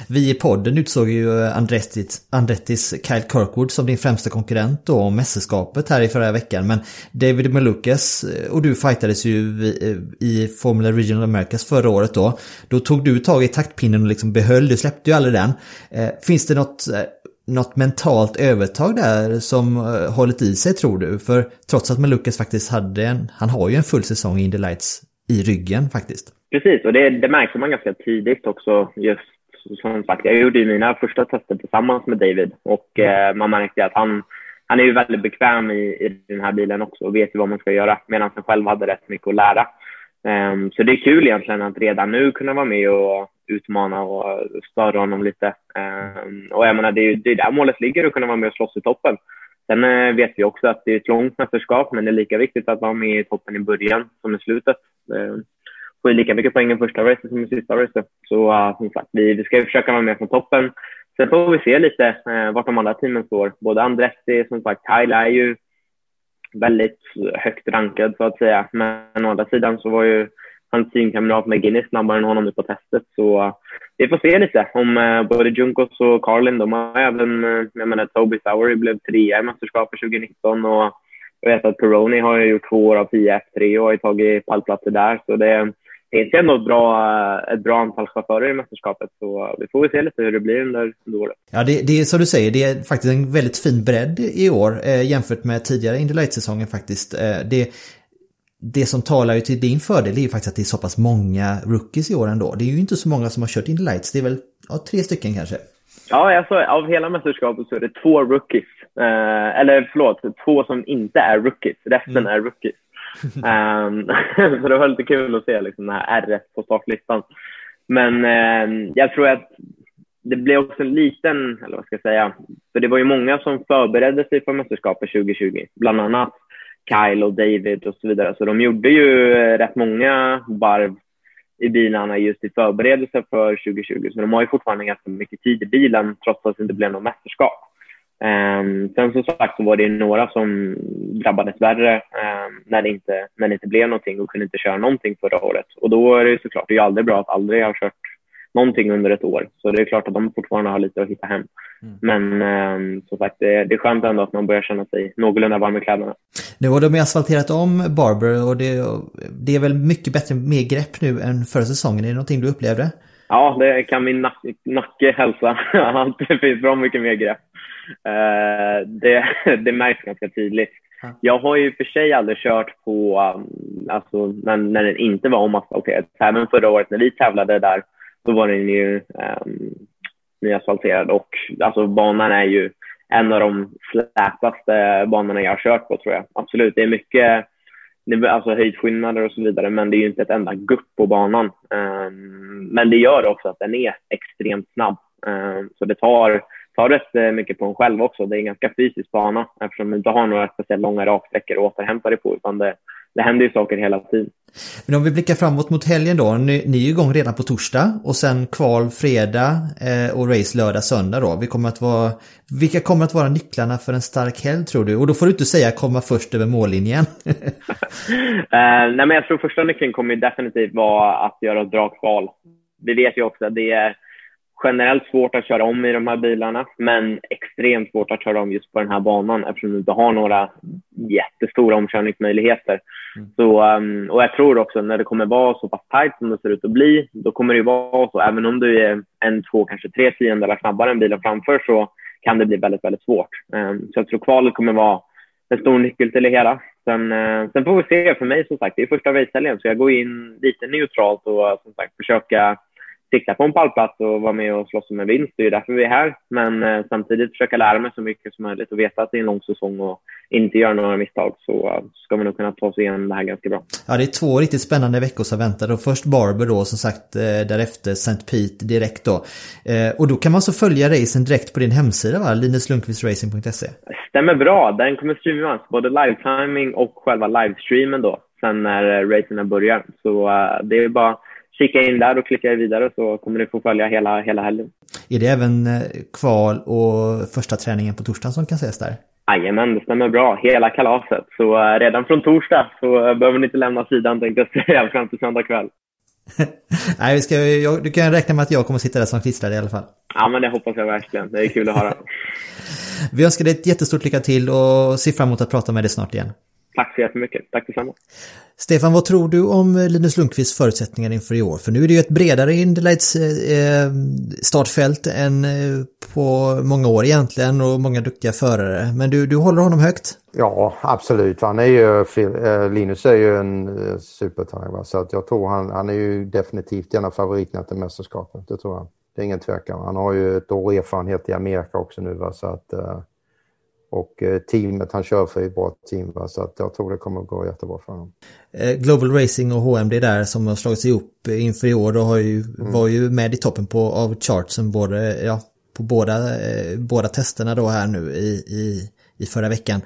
Vi i podden utsåg ju Andrettis, Andrettis Kyle Kirkwood som din främsta konkurrent då om mästerskapet här i förra veckan. Men David Malukas eh, och du fightades ju eh, i Formula Regional Americas förra året då. Då tog du tag i taktpinnen och liksom behöll, du släppte ju aldrig den. Eh, finns det något något mentalt övertag där som uh, hållit i sig tror du? För trots att Malukas faktiskt hade en, han har ju en full säsong i Indy Lights i ryggen faktiskt. Precis, och det, det märkte man ganska tidigt också just som sagt, jag gjorde ju mina första tester tillsammans med David och eh, man märkte att han, han är ju väldigt bekväm i, i den här bilen också och vet ju vad man ska göra medan han själv hade rätt mycket att lära. Um, så det är kul egentligen att redan nu kunna vara med och utmana och störa honom lite. Ehm, och jag menar, det är, det är där målet ligger, att kunna vara med och slåss i toppen. Sen eh, vet vi också att det är ett långt mästerskap, men det är lika viktigt att vara med i toppen i början som i slutet. Ehm, får får lika mycket poäng i första racet som i sista racet. Så eh, som sagt, vi, vi ska försöka vara med från toppen. Sen får vi se lite eh, vart de andra teamen står. Både Andretti, som sagt, Kyle är ju väldigt högt rankad så att säga. Men å andra sidan så var ju hans teamkamrat McGinnis snabbare än honom nu på testet. Så eh, vi får se lite om eh, både Junkos och Carlin. De har även, eh, jag menar Toby Sowery blev trea i mästerskapet 2019 och jag vet att Peroni har gjort två år av 10 F3 och har tagit pallplatser där. Så det, finns ju ändå ett bra, ett bra antal chaufförer i mästerskapet. Så vi får väl se lite hur det blir under, under året. Ja, det, det är som du säger, det är faktiskt en väldigt fin bredd i år eh, jämfört med tidigare Indy Light-säsongen faktiskt. Eh, det, det som talar ju till din fördel är ju faktiskt att det är så pass många rookies i år ändå. Det är ju inte så många som har kört Indy Lights, det är väl ja, tre stycken kanske. Ja, alltså, av hela mästerskapet så är det två rookies. Eh, eller förlåt, två som inte är rookies. Resten mm. är rookies um, så det var lite kul att se liksom, det här R på startlistan. Men eh, jag tror att det blev också en liten, eller vad ska jag säga, för det var ju många som förberedde sig för mästerskapet 2020, bland annat Kyle och David och så vidare. Så de gjorde ju eh, rätt många varv i bilarna just i förberedelse för 2020. Så de har ju fortfarande ganska mycket tid i bilen trots att det inte blev något mästerskap. Um, sen som sagt så var det några som drabbades värre um, när, det inte, när det inte blev någonting och kunde inte köra någonting förra året. Och då är det såklart, det är ju aldrig bra att aldrig ha kört någonting under ett år. Så det är klart att de fortfarande har lite att hitta hem. Mm. Men um, som sagt, det, det är skönt ändå att man börjar känna sig någorlunda varm i kläderna. Nu har de ju asfalterat om Barber och det, det är väl mycket bättre, mer grepp nu än förra säsongen. Är det någonting du upplevde? Ja, det kan min nack, nacke hälsa. Det finns bra mycket mer grepp. Uh, det, det märks ganska tydligt. Jag har ju för sig aldrig kört på, um, alltså när, när den inte var omasfalterad. Även förra året när vi tävlade där, då var den ju um, nyasfalterad och alltså banan är ju en av de slätaste banorna jag har kört på tror jag. Absolut, det är mycket alltså höjdskillnader och så vidare, men det är ju inte ett enda gupp på banan. Um, men det gör också att den är extremt snabb. Um, så det tar, tar rätt mycket på en själv också. Det är en ganska fysisk bana eftersom du inte har några speciellt långa raksträckor att återhämta dig på, utan det, det händer ju saker hela tiden. Men om vi blickar framåt mot helgen då, ni, ni är ju igång redan på torsdag och sen kval fredag eh, och race lördag, söndag då. Vi kommer att vara, vilka kommer att vara nycklarna för en stark helg tror du? Och då får du inte säga komma först över mållinjen. uh, nej men jag tror första nyckeln kommer definitivt vara att göra ett bra kval. Vi vet ju också att det är generellt svårt att köra om i de här bilarna, men extremt svårt att köra om just på den här banan eftersom du inte har några jättestora omkörningsmöjligheter. Mm. Så, um, och jag tror också när det kommer vara så pass tajt som det ser ut att bli, då kommer det vara så, även om du är en, två, kanske tre tiondelar snabbare än bilen framför så kan det bli väldigt, väldigt svårt. Um, så jag tror kvalet kommer vara en stor nyckel till det hela. Sen, uh, sen får vi se. För mig, som sagt, det är första racehelgen, så jag går in lite neutralt och som sagt försöka sikta på en pallplats och vara med och slåss om en vinst. Det är därför vi är här. Men eh, samtidigt försöka lära mig så mycket som möjligt och veta att det är en lång säsong och inte göra några misstag så uh, ska vi nog kunna ta oss igenom det här ganska bra. Ja, det är två riktigt spännande veckor som väntar. Och först Barber då, som sagt, eh, därefter St. Pete direkt då. Eh, och då kan man så följa racen direkt på din hemsida, va? linuslundqvistracing.se? Stämmer bra. Den kommer streamas, både live-timing och själva livestreamen då, sen när uh, racen börjar. Så uh, det är bara kika in där och klicka vidare så kommer ni få följa hela, hela helgen. Är det även eh, kval och första träningen på torsdagen som kan ses där? Jajamän, det stämmer bra. Hela kalaset. Så uh, redan från torsdag så uh, behöver ni inte lämna sidan tänkte jag säga fram till söndag kväll. Nej, vi ska, jag, du kan räkna med att jag kommer sitta där som klistrad i alla fall. Ja, men det hoppas jag verkligen. Det är kul att höra. vi önskar dig ett jättestort lycka till och ser fram emot att prata med dig snart igen. Tack så jättemycket. Tack detsamma. Stefan, vad tror du om Linus Lundqvists förutsättningar inför i år? För nu är det ju ett bredare Indylights eh, startfält än eh, på många år egentligen och många duktiga förare. Men du, du håller honom högt? Ja, absolut. Han är ju, eh, Linus är ju en supertalang. Så att jag tror han, han är ju definitivt en av favoriterna till mästerskapet. Det tror jag. Det är ingen tvekan. Han har ju ett år erfarenhet i Amerika också nu. Va? Så att, och eh, teamet han kör för är ett bra team. Va? Så att jag tror det kommer att gå jättebra för honom. Eh, Global Racing och HMD där som har slagits ihop inför i år då har ju, mm. var ju med i toppen på, av chartsen både, ja, på båda, eh, båda testerna då här nu i, i, i förra veckan.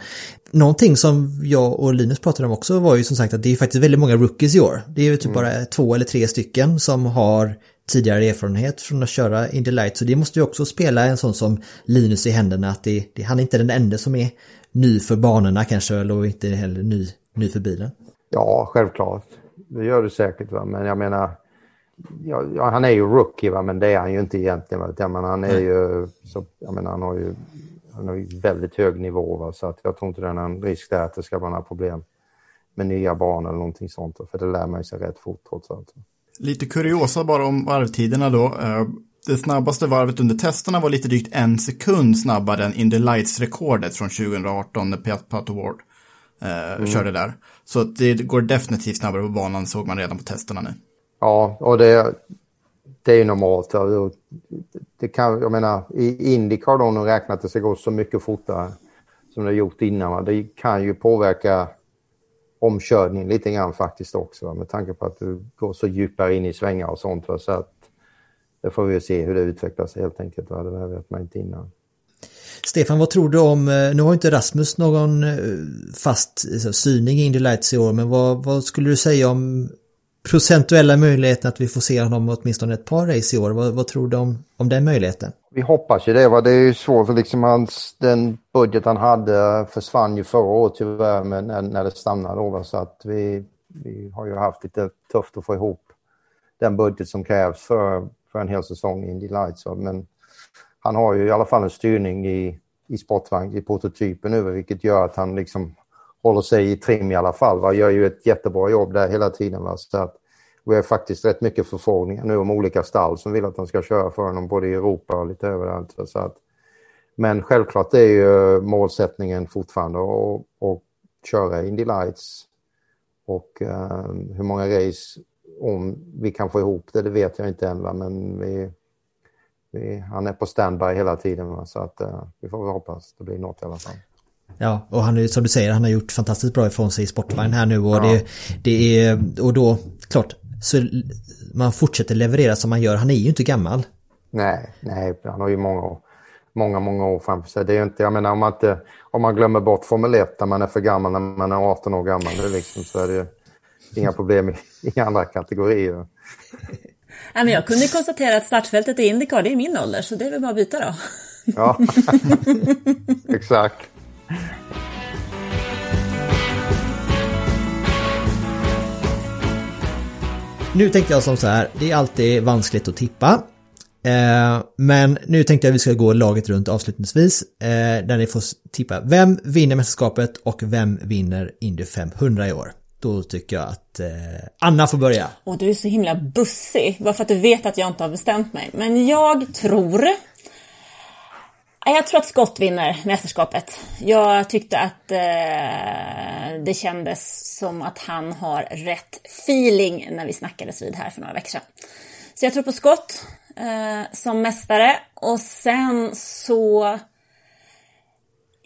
Någonting som jag och Linus pratade om också var ju som sagt att det är faktiskt väldigt många rookies i år. Det är ju typ mm. bara två eller tre stycken som har tidigare erfarenhet från att köra Indy Light. Så det måste ju också spela en sån som Linus i händerna att det, det, han är inte den enda som är ny för banorna kanske eller inte heller ny, ny för bilen. Ja, självklart. Det gör det säkert. Va? Men jag menar, ja, ja, han är ju rookie va? men det är han ju inte egentligen. Va? Jag menar, han är ju, så, jag menar, han har ju han har ju väldigt hög nivå va? så att jag tror inte det är någon risk där att det ska vara några problem med nya banor eller någonting sånt. För det lär man sig rätt fort trots allt. Lite kuriosa bara om varvtiderna då. Eh, det snabbaste varvet under testerna var lite drygt en sekund snabbare än In the Lights-rekordet från 2018 när Pat Pato Ward eh, mm. körde där. Så det går definitivt snabbare på banan såg man redan på testerna nu. Ja, och det, det är normalt. Det kan, jag menar, i Indycar har de räknat att det ska gå så mycket fortare som det har gjort innan. Det kan ju påverka omkörning lite grann faktiskt också med tanke på att du går så djupare in i svängar och sånt. Så att det får vi se hur det utvecklas helt enkelt. Det vet man inte innan. Stefan, vad tror du om, eh, nu har inte Rasmus någon eh, fast eh, i Indy Lights i år, men vad, vad skulle du säga om procentuella möjligheten att vi får se honom åtminstone ett par race i år? Vad, vad tror du om, om den möjligheten? Vi hoppas ju det. Va? Det är ju svårt. Liksom hans, den budget han hade försvann ju förra året tyvärr men när, när det stannade. Då, så att vi, vi har ju haft lite tufft att få ihop den budget som krävs för, för en hel säsong i Indy Lights. Va? Men han har ju i alla fall en styrning i, i sportvagn, i prototypen nu, vilket gör att han liksom håller sig i trim i alla fall. Va? Gör ju ett jättebra jobb där hela tiden. Va? Så att vi har faktiskt rätt mycket förfrågningar nu om olika stall som vill att han ska köra för honom både i Europa och lite överallt. Så att, men självklart är ju målsättningen fortfarande att, köra Indy Lights. Och uh, hur många race, om vi kan få ihop det, det vet jag inte än. Va? Men vi, vi, han är på standby hela tiden. Va? Så att uh, vi får hoppas det blir något i alla fall. Ja, och han är som du säger, han har gjort fantastiskt bra ifrån sig i sportvagn här nu och ja. det, det är, och då, klart, så man fortsätter leverera som man gör. Han är ju inte gammal. Nej, nej, han har ju många, många, många år framför sig. Det är inte, jag menar om man, inte, om man glömmer bort Formel 1 när man är för gammal, när man är 18 år gammal, det liksom, så är det ju inga problem i, i andra kategorier. Nej, men jag kunde konstatera att startfältet i Indycar, det är min ålder, så det är väl bara att byta då. Ja, exakt. Nu tänkte jag som så här, det är alltid vanskligt att tippa. Eh, men nu tänkte jag att vi ska gå laget runt avslutningsvis. Eh, där ni får tippa vem vinner mästerskapet och vem vinner Indy 500 i år. Då tycker jag att eh, Anna får börja. Och du är så himla bussig, bara för att du vet att jag inte har bestämt mig. Men jag tror jag tror att Scott vinner mästerskapet. Jag tyckte att eh, det kändes som att han har rätt feeling när vi snackades vid här för några veckor sedan. Så jag tror på Scott eh, som mästare och sen så...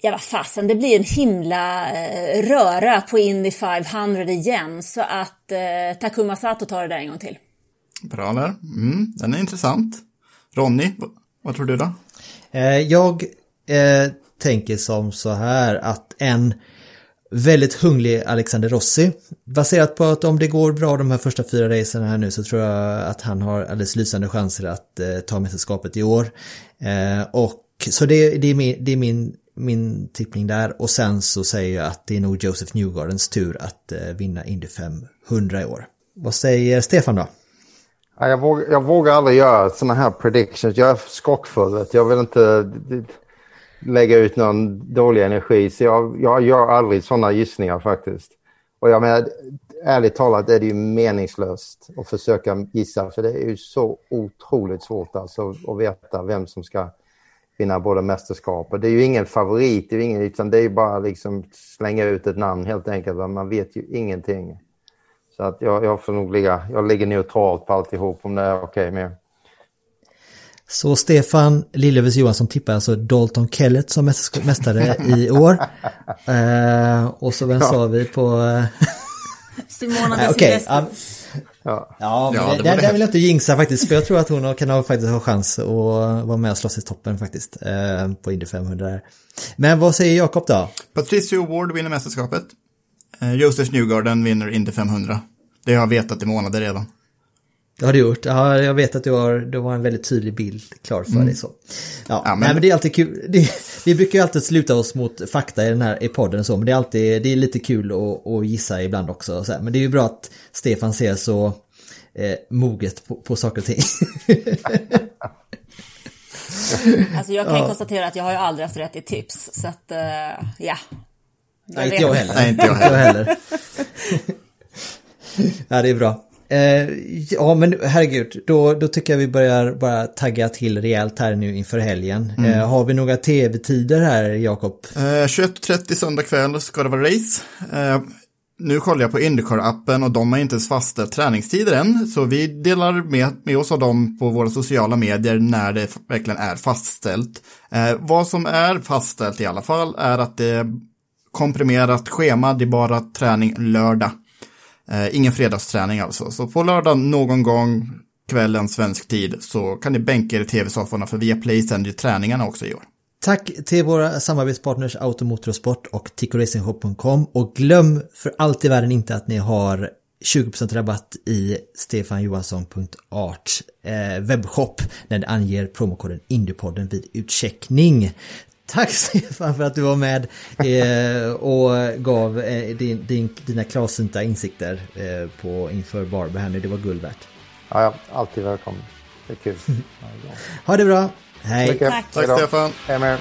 Ja, vad fasen, det blir en himla eh, röra på Indy 500 igen så att eh, Takuma Sato tar det där en gång till. Bra där. Mm, den är intressant. Ronny, vad tror du då? Eh, jag eh, tänker som så här att en väldigt hungrig Alexander Rossi. Baserat på att om det går bra de här första fyra racen här nu så tror jag att han har alldeles lysande chanser att eh, ta mästerskapet i år. Eh, och så det, det, är min, det är min, min tippning där och sen så säger jag att det är nog Joseph Newgardens tur att eh, vinna Indy 500 i år. Vad säger Stefan då? Jag vågar, jag vågar aldrig göra sådana här predictions. Jag är skockfull. Jag vill inte eh, lägga ut någon dålig energi. Så jag, jag gör aldrig sådana gissningar faktiskt. Och jag menar, ärligt talat är det ju meningslöst att försöka gissa. För det är ju så otroligt svårt alltså att veta vem som ska vinna både mästerskap. Och det är ju ingen favorit, det är ingen, utan det är ju bara liksom slänga ut ett namn helt enkelt. Man vet ju ingenting. Så att jag, jag får nog ligga, jag ligger neutralt på alltihop om det är okej okay med. Så Stefan Lillövers Johansson tippar alltså Dalton Kellett som mästare i år. Eh, och så vem ja. sa vi på... Eh, Simona de okay, ja, ja, ja, ja där, där vill jag inte jinxa faktiskt. För jag tror att hon kan ha, faktiskt ha chans att vara med och slåss i toppen faktiskt. Eh, på Indy 500. Men vad säger Jakob då? Patricio Ward vinner mästerskapet. Eh, Josef Newgarden vinner Indy 500. Det har jag vetat i månader redan. Det har du gjort. Ja, jag vet att du har, du har en väldigt tydlig bild klar för mm. dig. Så. Ja, ja men... Nej, men det är alltid kul. Det, vi brukar ju alltid sluta oss mot fakta i den här i podden och så, men det är alltid det är lite kul att, att gissa ibland också. Så Men det är ju bra att Stefan ser så eh, moget på, på saker och ting. alltså jag kan ja. konstatera att jag har ju aldrig haft rätt i tips, så att uh, ja. Nej, inte jag heller. Nej, inte jag heller. ja, det är bra. Eh, ja men herregud, då, då tycker jag vi börjar bara tagga till rejält här nu inför helgen. Mm. Eh, har vi några tv-tider här Jakob? Eh, 21.30 söndag kväll ska det vara race. Eh, nu kollar jag på Indycar-appen och de har inte ens fastställt träningstider än. Så vi delar med, med oss av dem på våra sociala medier när det verkligen är fastställt. Eh, vad som är fastställt i alla fall är att det komprimerat schema, det är bara träning lördag. Eh, ingen fredagsträning alltså. Så på lördag någon gång kvällen svensk tid så kan ni bänka er i tv-sofforna för Viaplay sänder ju träningarna också i år. Tack till våra samarbetspartners Automotorsport och TicoRacingshop.com och glöm för allt i världen inte att ni har 20% rabatt i stefanjohansson.art eh, webbshop när ni anger promokoden Indiepodden vid utcheckning. Tack Stefan för att du var med eh, och gav eh, din, din, dina klarsynta insikter eh, på inför Barber här nu. Det var guld värt. Ja, ja, alltid välkommen. Det är kul. Ha det bra. Hej. Tack. Tack. Stefan. Hej med er.